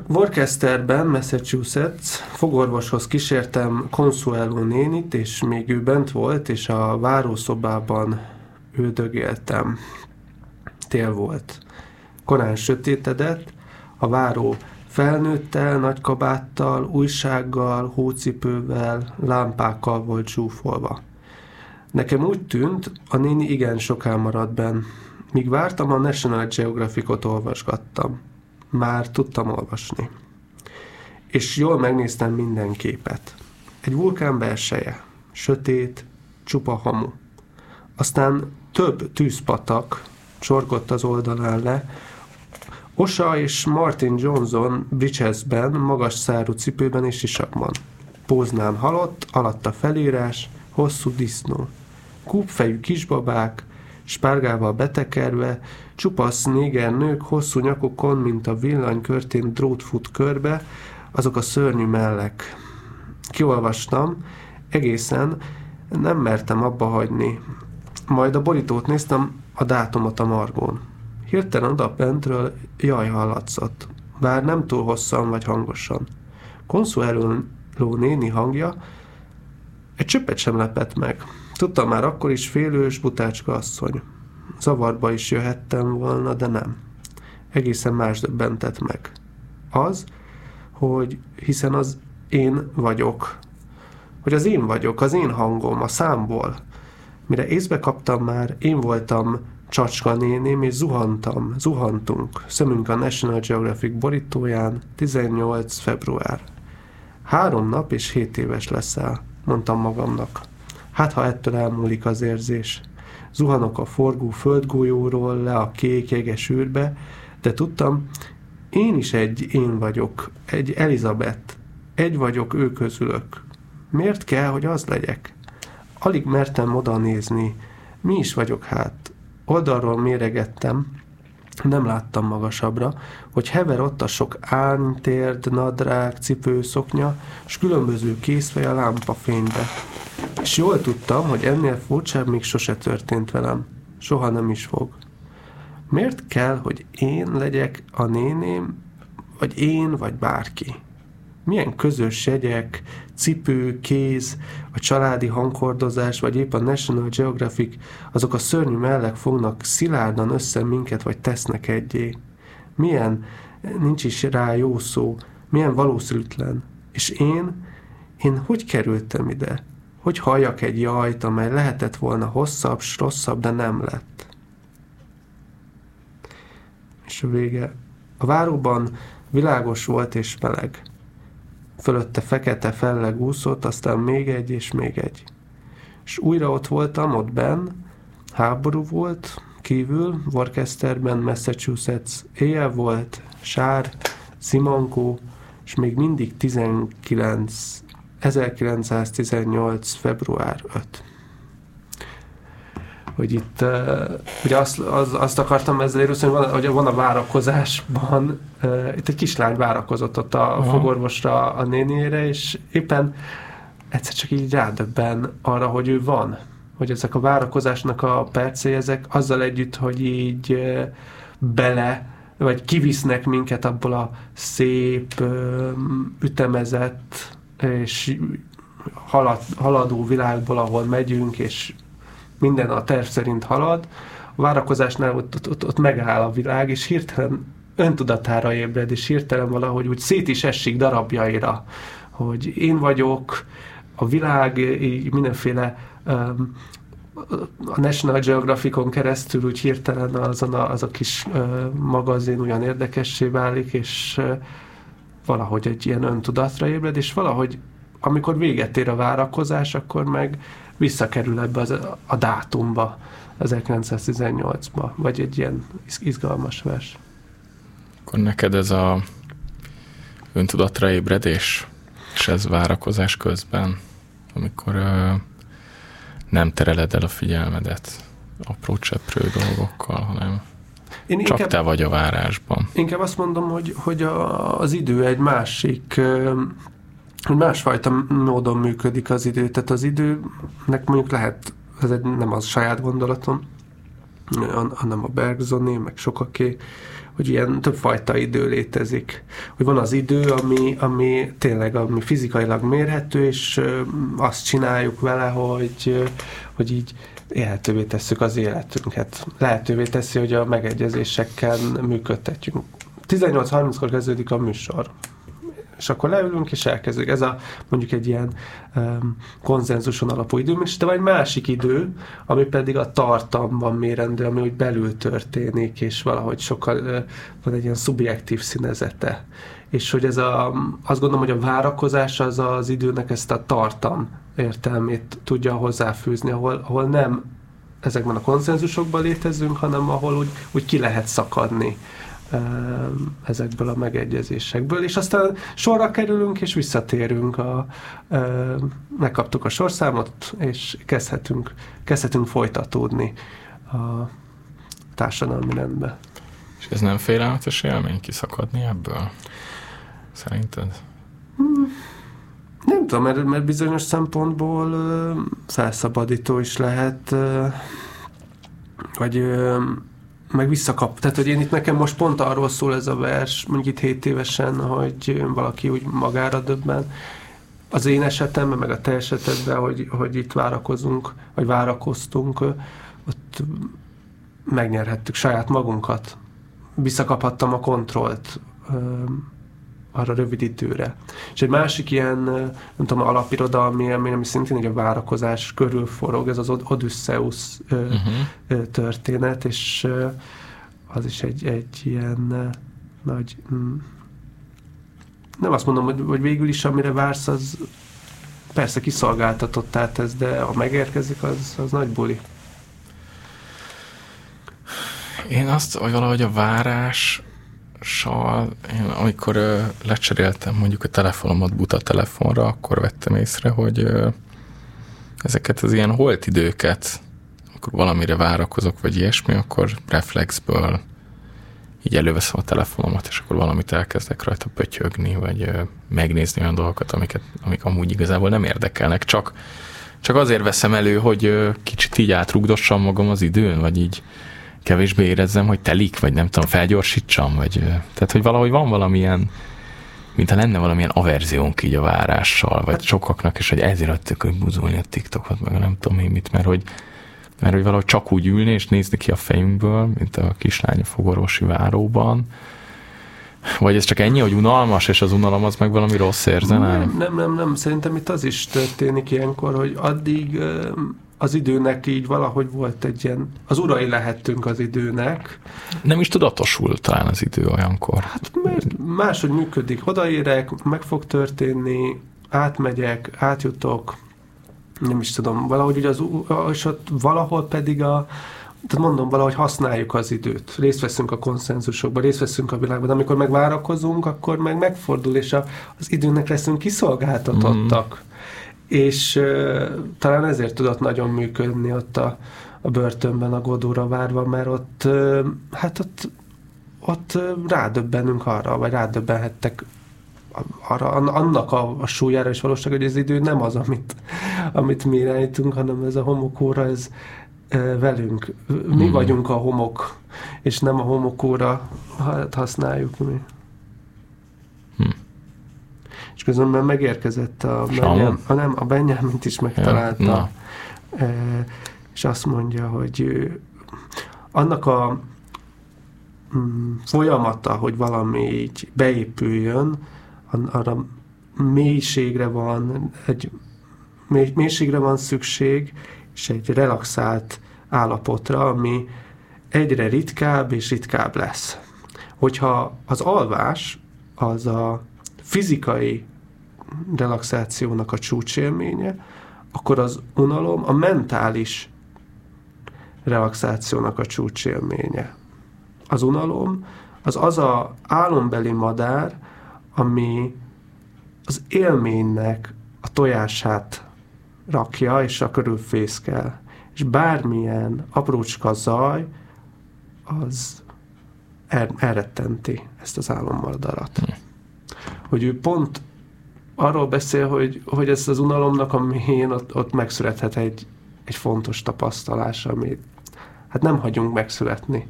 Worcesterben, Massachusetts, fogorvoshoz kísértem Consuelo nénit, és még ő bent volt, és a várószobában üldögéltem tél volt. Korán sötétedett, a váró felnőttel, nagy kabáttal, újsággal, hócipővel, lámpákkal volt zsúfolva. Nekem úgy tűnt, a néni igen soká maradt benn. Míg vártam, a National Geographicot olvasgattam. Már tudtam olvasni. És jól megnéztem minden képet. Egy vulkán belseje, sötét, csupa hamu. Aztán több tűzpatak, csorgott az oldalán le. Osa és Martin Johnson Bridgesben, magas szárú cipőben és sisakban. Póznán halott, alatta felírás, hosszú disznó. Kúpfejű kisbabák, spárgával betekerve, csupasz néger nők hosszú nyakokon, mint a villanykörtén drót fut körbe, azok a szörnyű mellek. Kiolvastam, egészen nem mertem abba hagyni. Majd a borítót néztem, a dátumot a margón. Hirtelen oda bentről jaj hallatszott, bár nem túl hosszan vagy hangosan. Consuelo néni hangja egy csöppet sem lepett meg. Tudtam már akkor is félős butácska asszony. Zavarba is jöhettem volna, de nem. Egészen más döbbentett meg. Az, hogy hiszen az én vagyok. Hogy az én vagyok, az én hangom, a számból. Mire észbe kaptam már, én voltam Csacska néném, és zuhantam, zuhantunk, szemünk a National Geographic borítóján, 18 február. Három nap és hét éves leszel, mondtam magamnak. Hát, ha ettől elmúlik az érzés. Zuhanok a forgó földgolyóról le a kék jeges űrbe, de tudtam, én is egy én vagyok, egy Elizabeth, egy vagyok ő közülök. Miért kell, hogy az legyek? Alig mertem oda nézni. Mi is vagyok hát? Oldalról méregettem, nem láttam magasabbra, hogy hever ott a sok ánytérd, nadrág, cipő, szoknya, és különböző készfej a lámpafénybe. És jól tudtam, hogy ennél furcsább még sose történt velem. Soha nem is fog. Miért kell, hogy én legyek a néném, vagy én, vagy bárki? Milyen közös jegyek, cipő, kéz, a családi hangkordozás, vagy épp a National Geographic, azok a szörnyű mellek fognak szilárdan össze minket, vagy tesznek egyé. Milyen, nincs is rá jó szó, milyen valószínűtlen. És én, én hogy kerültem ide? Hogy halljak egy jajt, amely lehetett volna hosszabb, s rosszabb, de nem lett? És a vége. A váróban világos volt és meleg fölötte fekete felleg úszott, aztán még egy és még egy. És újra ott voltam, ott benn, háború volt, kívül, Worcesterben, Massachusetts, éjjel volt, sár, szimankó, és még mindig 19, 1918. február 5 hogy itt ugye azt, az, azt akartam ezzel érülni, hogy van, hogy van a várakozásban, itt egy kislány várakozott ott a Aha. fogorvosra a nénére, és éppen egyszer csak így rádöbben arra, hogy ő van. Hogy ezek a várakozásnak a percé, ezek azzal együtt, hogy így bele, vagy kivisznek minket abból a szép, ütemezett és halad, haladó világból, ahol megyünk, és minden a terv szerint halad, a várakozásnál ott, ott, ott, ott megáll a világ, és hirtelen öntudatára ébred, és hirtelen valahogy úgy szét is esik darabjaira, hogy én vagyok, a világ így mindenféle um, a National Geographicon keresztül úgy hirtelen azon a, az a kis uh, magazin olyan érdekessé válik, és uh, valahogy egy ilyen öntudatra ébred, és valahogy amikor véget ér a várakozás, akkor meg visszakerül ebbe az, a dátumba, 1918-ba, vagy egy ilyen izgalmas vers. Akkor neked ez a öntudatra ébredés, és ez várakozás közben, amikor ö, nem tereled el a figyelmedet apró cseprő dolgokkal, hanem én csak inkább, te vagy a várásban. Inkább azt mondom, hogy, hogy a, az idő egy másik hogy másfajta módon működik az idő. Tehát az időnek mondjuk lehet, ez egy, nem az saját gondolatom, hanem a Bergsoné, meg sokaké, hogy ilyen többfajta idő létezik. Hogy van az idő, ami, ami tényleg ami fizikailag mérhető, és azt csináljuk vele, hogy, hogy így élhetővé tesszük az életünket. Lehetővé teszi, hogy a megegyezésekkel működtetjünk. 18.30-kor kezdődik a műsor és akkor leülünk, és elkezdjük. Ez a mondjuk egy ilyen um, konzenzuson alapú idő, és de van egy másik idő, ami pedig a tartalmban mérendő, ami úgy belül történik, és valahogy sokkal uh, van egy ilyen szubjektív színezete. És hogy ez a, azt gondolom, hogy a várakozás az az időnek ezt a tartam értelmét tudja hozzáfűzni, ahol, ahol nem ezekben a konszenzusokban létezünk, hanem ahol úgy, úgy ki lehet szakadni ezekből a megegyezésekből, és aztán sorra kerülünk, és visszatérünk, a, megkaptuk a sorszámot, és kezdhetünk, kezdhetünk folytatódni a társadalmi rendbe. És ez nem félelmetes élmény kiszakadni ebből? Szerinted? Hmm. Nem tudom, mert, mert bizonyos szempontból felszabadító is lehet, vagy meg visszakap. Tehát, hogy én itt nekem most pont arról szól ez a vers, mondjuk itt 7 évesen, hogy valaki úgy magára döbben. Az én esetemben, meg a te esetedben, hogy, hogy itt várakozunk, vagy várakoztunk, ott megnyerhettük saját magunkat. Visszakaphattam a kontrollt arra rövid időre. És egy másik ilyen, nem tudom, alapirodalmi élmény, ami szintén egy a várakozás körül forog, ez az Odysseus uh-huh. történet, és az is egy, egy ilyen nagy... Mm, nem azt mondom, hogy, hogy végül is amire vársz, az persze kiszolgáltatott, tehát ez, de ha megérkezik, az, az nagy buli. Én azt, hogy valahogy a várás sal, én amikor ö, lecseréltem mondjuk a telefonomat buta telefonra, akkor vettem észre, hogy ö, ezeket az ilyen holt időket akkor valamire várakozok, vagy ilyesmi, akkor reflexből így előveszem a telefonomat, és akkor valamit elkezdek rajta pötyögni, vagy ö, megnézni olyan dolgokat, amiket, amik amúgy igazából nem érdekelnek, csak, csak azért veszem elő, hogy ö, kicsit így átrugdossam magam az időn, vagy így kevésbé érezzem, hogy telik, vagy nem tudom, felgyorsítsam, vagy tehát, hogy valahogy van valamilyen mintha lenne valamilyen averziónk így a várással, vagy sokaknak, és hogy ezért adtuk, hogy buzulni a TikTokot, meg nem tudom én mit, mert hogy, mert hogy valahogy csak úgy ülni és nézni ki a fejünkből, mint a kislány a fogorvosi váróban, vagy ez csak ennyi, hogy unalmas, és az unalom az meg valami rossz érze, nem? Nem, nem, nem, nem. Szerintem itt az is történik ilyenkor, hogy addig az időnek így valahogy volt egy ilyen, az urai lehettünk az időnek. Nem is tudatosul talán az idő olyankor. Hát mert máshogy működik. Odaérek, meg fog történni, átmegyek, átjutok, nem is tudom, valahogy ugye az, és ott valahol pedig a, tehát mondom, valahogy használjuk az időt, részt veszünk a konszenzusokban, részt veszünk a világban, de amikor megvárakozunk, akkor meg megfordul, és a, az időnek leszünk kiszolgáltatottak. Mm és uh, talán ezért tudott nagyon működni ott a, a börtönben a Godóra várva, mert ott, uh, hát ott, ott rádöbbenünk arra, vagy rádöbbenhettek arra, annak a, a súlyára és valóság, hogy az idő nem az, amit, amit mi irányítunk, hanem ez a homokóra, ez uh, velünk. Mi hmm. vagyunk a homok, és nem a homokóra használjuk mi. És közben megérkezett a Benyám, a, nem, a Benyámint is megtalálta, ja, e, és azt mondja, hogy ő, annak a mm, folyamata, hogy valami így beépüljön, arra mélységre van, egy mély, mélységre van szükség, és egy relaxált állapotra, ami egyre ritkább és ritkább lesz. Hogyha az alvás az a fizikai relaxációnak a csúcsélménye, akkor az unalom a mentális relaxációnak a csúcsélménye. Az unalom az az a álombeli madár, ami az élménynek a tojását rakja, és a körül fészkel. És bármilyen aprócska zaj, az el, elrettenti ezt az álommadarat. Hm hogy ő pont arról beszél, hogy, hogy ez az unalomnak a mélyén ott, ott megszülethet egy, egy fontos tapasztalás, amit hát nem hagyunk megszületni.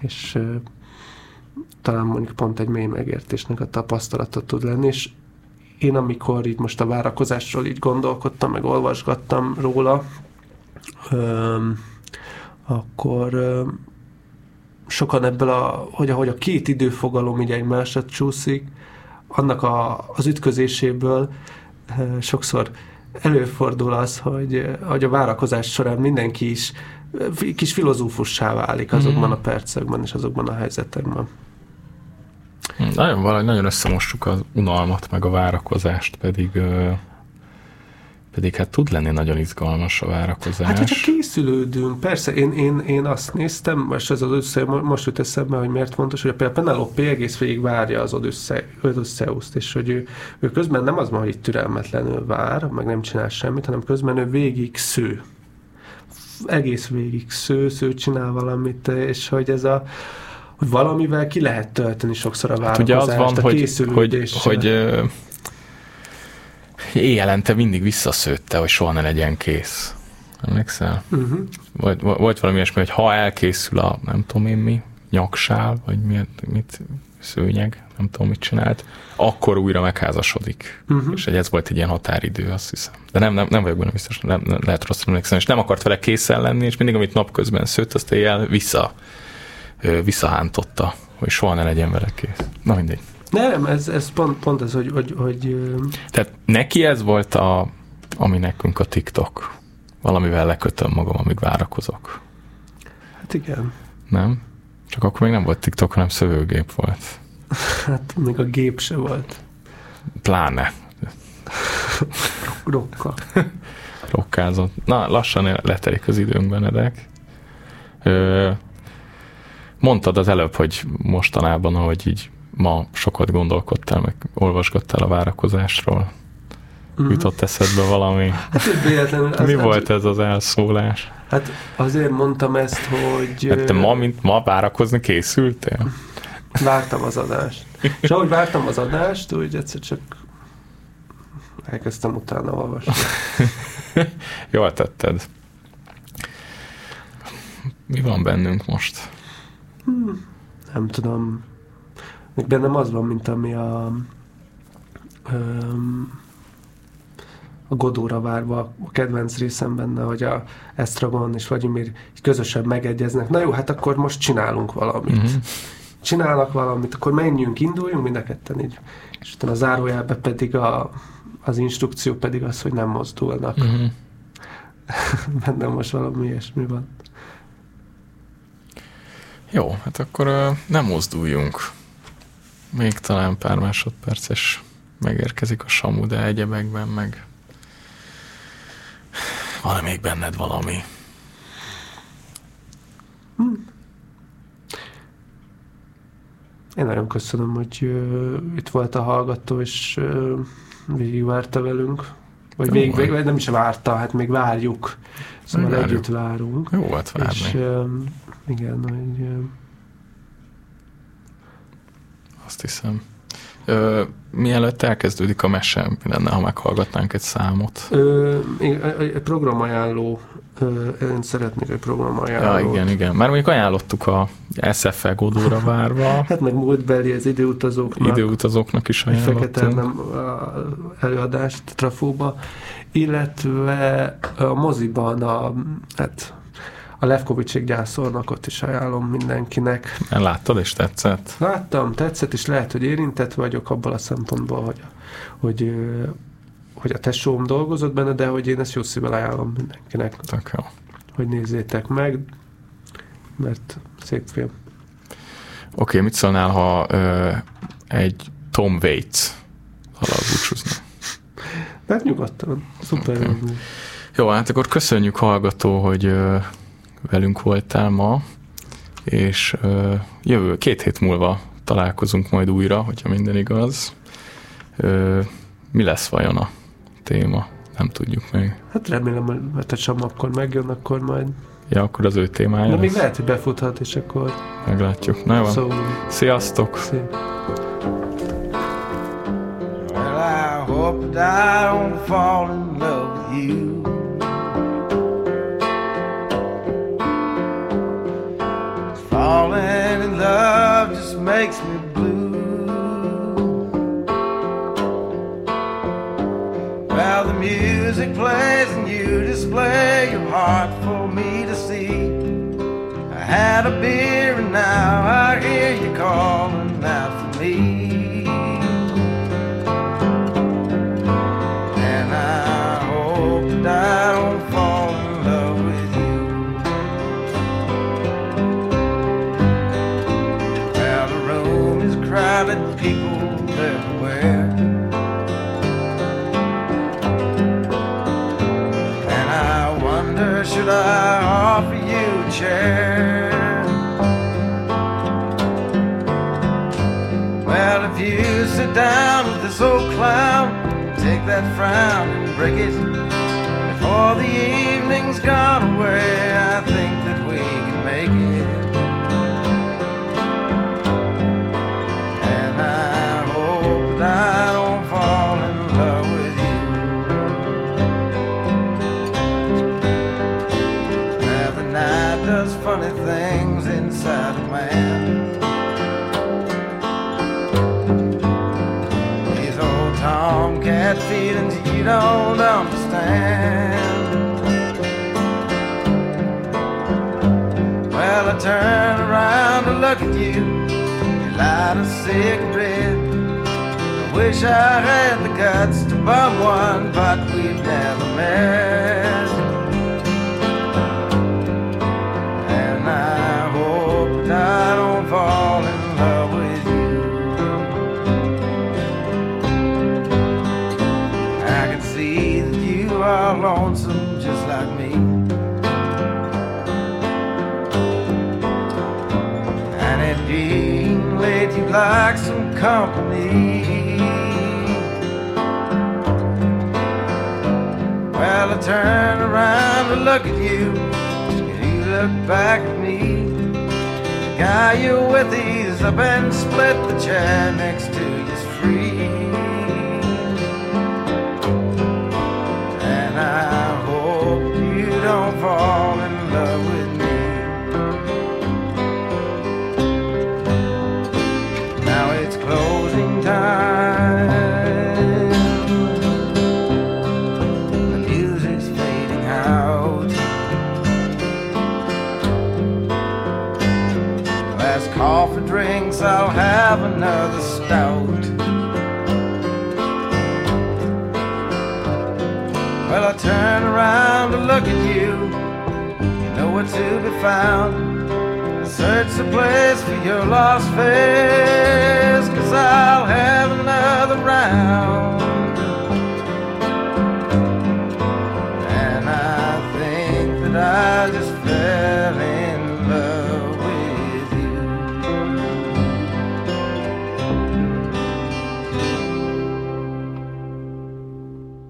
És talán mondjuk pont egy mély megértésnek a tapasztalata tud lenni, és én amikor így most a várakozásról így gondolkodtam, meg olvasgattam róla, um, akkor um, sokan ebből a, hogy ahogy a két időfogalom így egymásra csúszik, annak a, az ütközéséből eh, sokszor előfordul az, hogy, eh, hogy a várakozás során mindenki is eh, kis filozófussá válik azokban mm. a percekben és azokban a helyzetekben. Nagyon, valahogy nagyon összemostuk az unalmat, meg a várakozást, pedig pedig hát tud lenni nagyon izgalmas a várakozás. Hát, hogyha készülődünk, persze, én, én, én azt néztem, most ez az össze, most jut eszembe, hogy miért fontos, hogy például Penelope egész végig várja az Odysseus-t, és hogy ő, ő közben nem az van, hogy itt türelmetlenül vár, meg nem csinál semmit, hanem közben ő végig sző. Egész végig sző, sző csinál valamit, és hogy ez a hogy valamivel ki lehet tölteni sokszor a várakozást, hát ugye az van, a hogy, hogy, hogy éjjelente mindig visszaszőtte, hogy soha ne legyen kész. Emlékszel? Uh-huh. Volt, volt valami ilyesmi, hogy ha elkészül a nem tudom én mi, nyaksál, vagy mit, mit szőnyeg, nem tudom mit csinált, akkor újra megházasodik. Uh-huh. És ez volt egy ilyen határidő, azt hiszem. De nem, nem, nem vagyok benne biztos, nem, nem, lehet rosszul emlékszem, és nem akart vele készen lenni, és mindig, amit napközben szőtt, azt éjjel vissza, visszahántotta, hogy soha ne legyen vele kész. Na mindegy. Nem, ez, ez pont, pont ez, hogy, hogy, hogy... Tehát neki ez volt a, ami nekünk a TikTok. Valamivel lekötöm magam, amíg várakozok. Hát igen. Nem? Csak akkor még nem volt TikTok, hanem szövőgép volt. Hát még a gép se volt. Pláne. Rokka. Rokkázott. Na, lassan letelik az időnk, Benedek. Ö, mondtad az előbb, hogy mostanában, ahogy így ma sokat gondolkodtál, meg olvasgattál a várakozásról. Mm. Jutott eszedbe valami? Hát, Mi volt ez az elszólás? Hát azért mondtam ezt, hogy... Hát te ma, mint ma várakozni készültél? Vártam az adást. És ahogy vártam az adást, úgy egyszer csak elkezdtem utána olvasni. Jól tetted. Mi van bennünk most? Hmm, nem tudom. Még bennem az van, mint ami a um, a Godóra várva a kedvenc részem benne, hogy a Estragon és Vladimir közösen megegyeznek. Na jó, hát akkor most csinálunk valamit. Mm-hmm. Csinálnak valamit, akkor menjünk, induljunk mind a ketten így. És utána a zárójelbe pedig a, az instrukció pedig az, hogy nem mozdulnak. Mm-hmm. Bennem most valami ilyesmi van. Jó, hát akkor uh, nem mozduljunk. Még talán pár másodperces megérkezik a Samu, de egyebekben meg van még benned valami? Hmm. Én nagyon köszönöm, hogy uh, itt volt a hallgató, és uh, végigvárta velünk. Vagy még, még, nem is várta, hát még várjuk. Szóval várjuk. együtt várunk. Jó volt várni. És uh, igen, hogy... Uh, Azt hiszem. Ö, mielőtt elkezdődik a mese, mi lenne, ha meghallgatnánk egy számot? Ö, egy programajánló, én szeretnék egy programajánlót. Ja, igen, igen. Már mondjuk ajánlottuk a SFE Godóra várva. hát meg múltbeli az időutazóknak. Időutazóknak is ajánlottunk. Fekete nem előadást Trafóba, illetve a moziban a, hát a Levkovicsék gyászolnak, ott is ajánlom mindenkinek. Láttad és tetszett? Láttam, tetszett, és lehet, hogy érintett vagyok abban a szempontból, hogy, hogy, hogy a tesóm dolgozott benne, de hogy én ezt jó szívvel ajánlom mindenkinek. Tök jó. Hogy nézzétek meg, mert szép film. Oké, okay, mit szólnál, ha ö, egy Tom Waits halál búcsúzna? Hát nyugodtan. Szuper. Okay. Jó, hát akkor köszönjük hallgató, hogy velünk voltál ma, és jövő két hét múlva találkozunk majd újra, hogyha minden igaz. Mi lesz vajon a téma? Nem tudjuk még. Hát remélem, hogy mert a akkor megjön, akkor majd... Ja, akkor az ő témája De még lehet, hogy befuthat, és akkor... Meglátjuk. Na jó, szóval... Sziasztok! Szép. Well, I hope that I don't fall in love with you makes me blue. While the music plays and you display your heart for me to see. I had a beer chair? Well, if you sit down with this old clown, take that frown and break it before the evening's gone away. Feelings you don't understand. Well, I turn around to look at you. You light a cigarette. I wish I had the guts to bum one, but company. Well, I turn around to look at you and you look back at me. The guy you're with, he's up and split. The chair next to you's free. And I hope you don't fall have another stout. Well, I turn around to look at you, You know where to be found. I search the place for your lost face, cause I'll have another round. And I think that I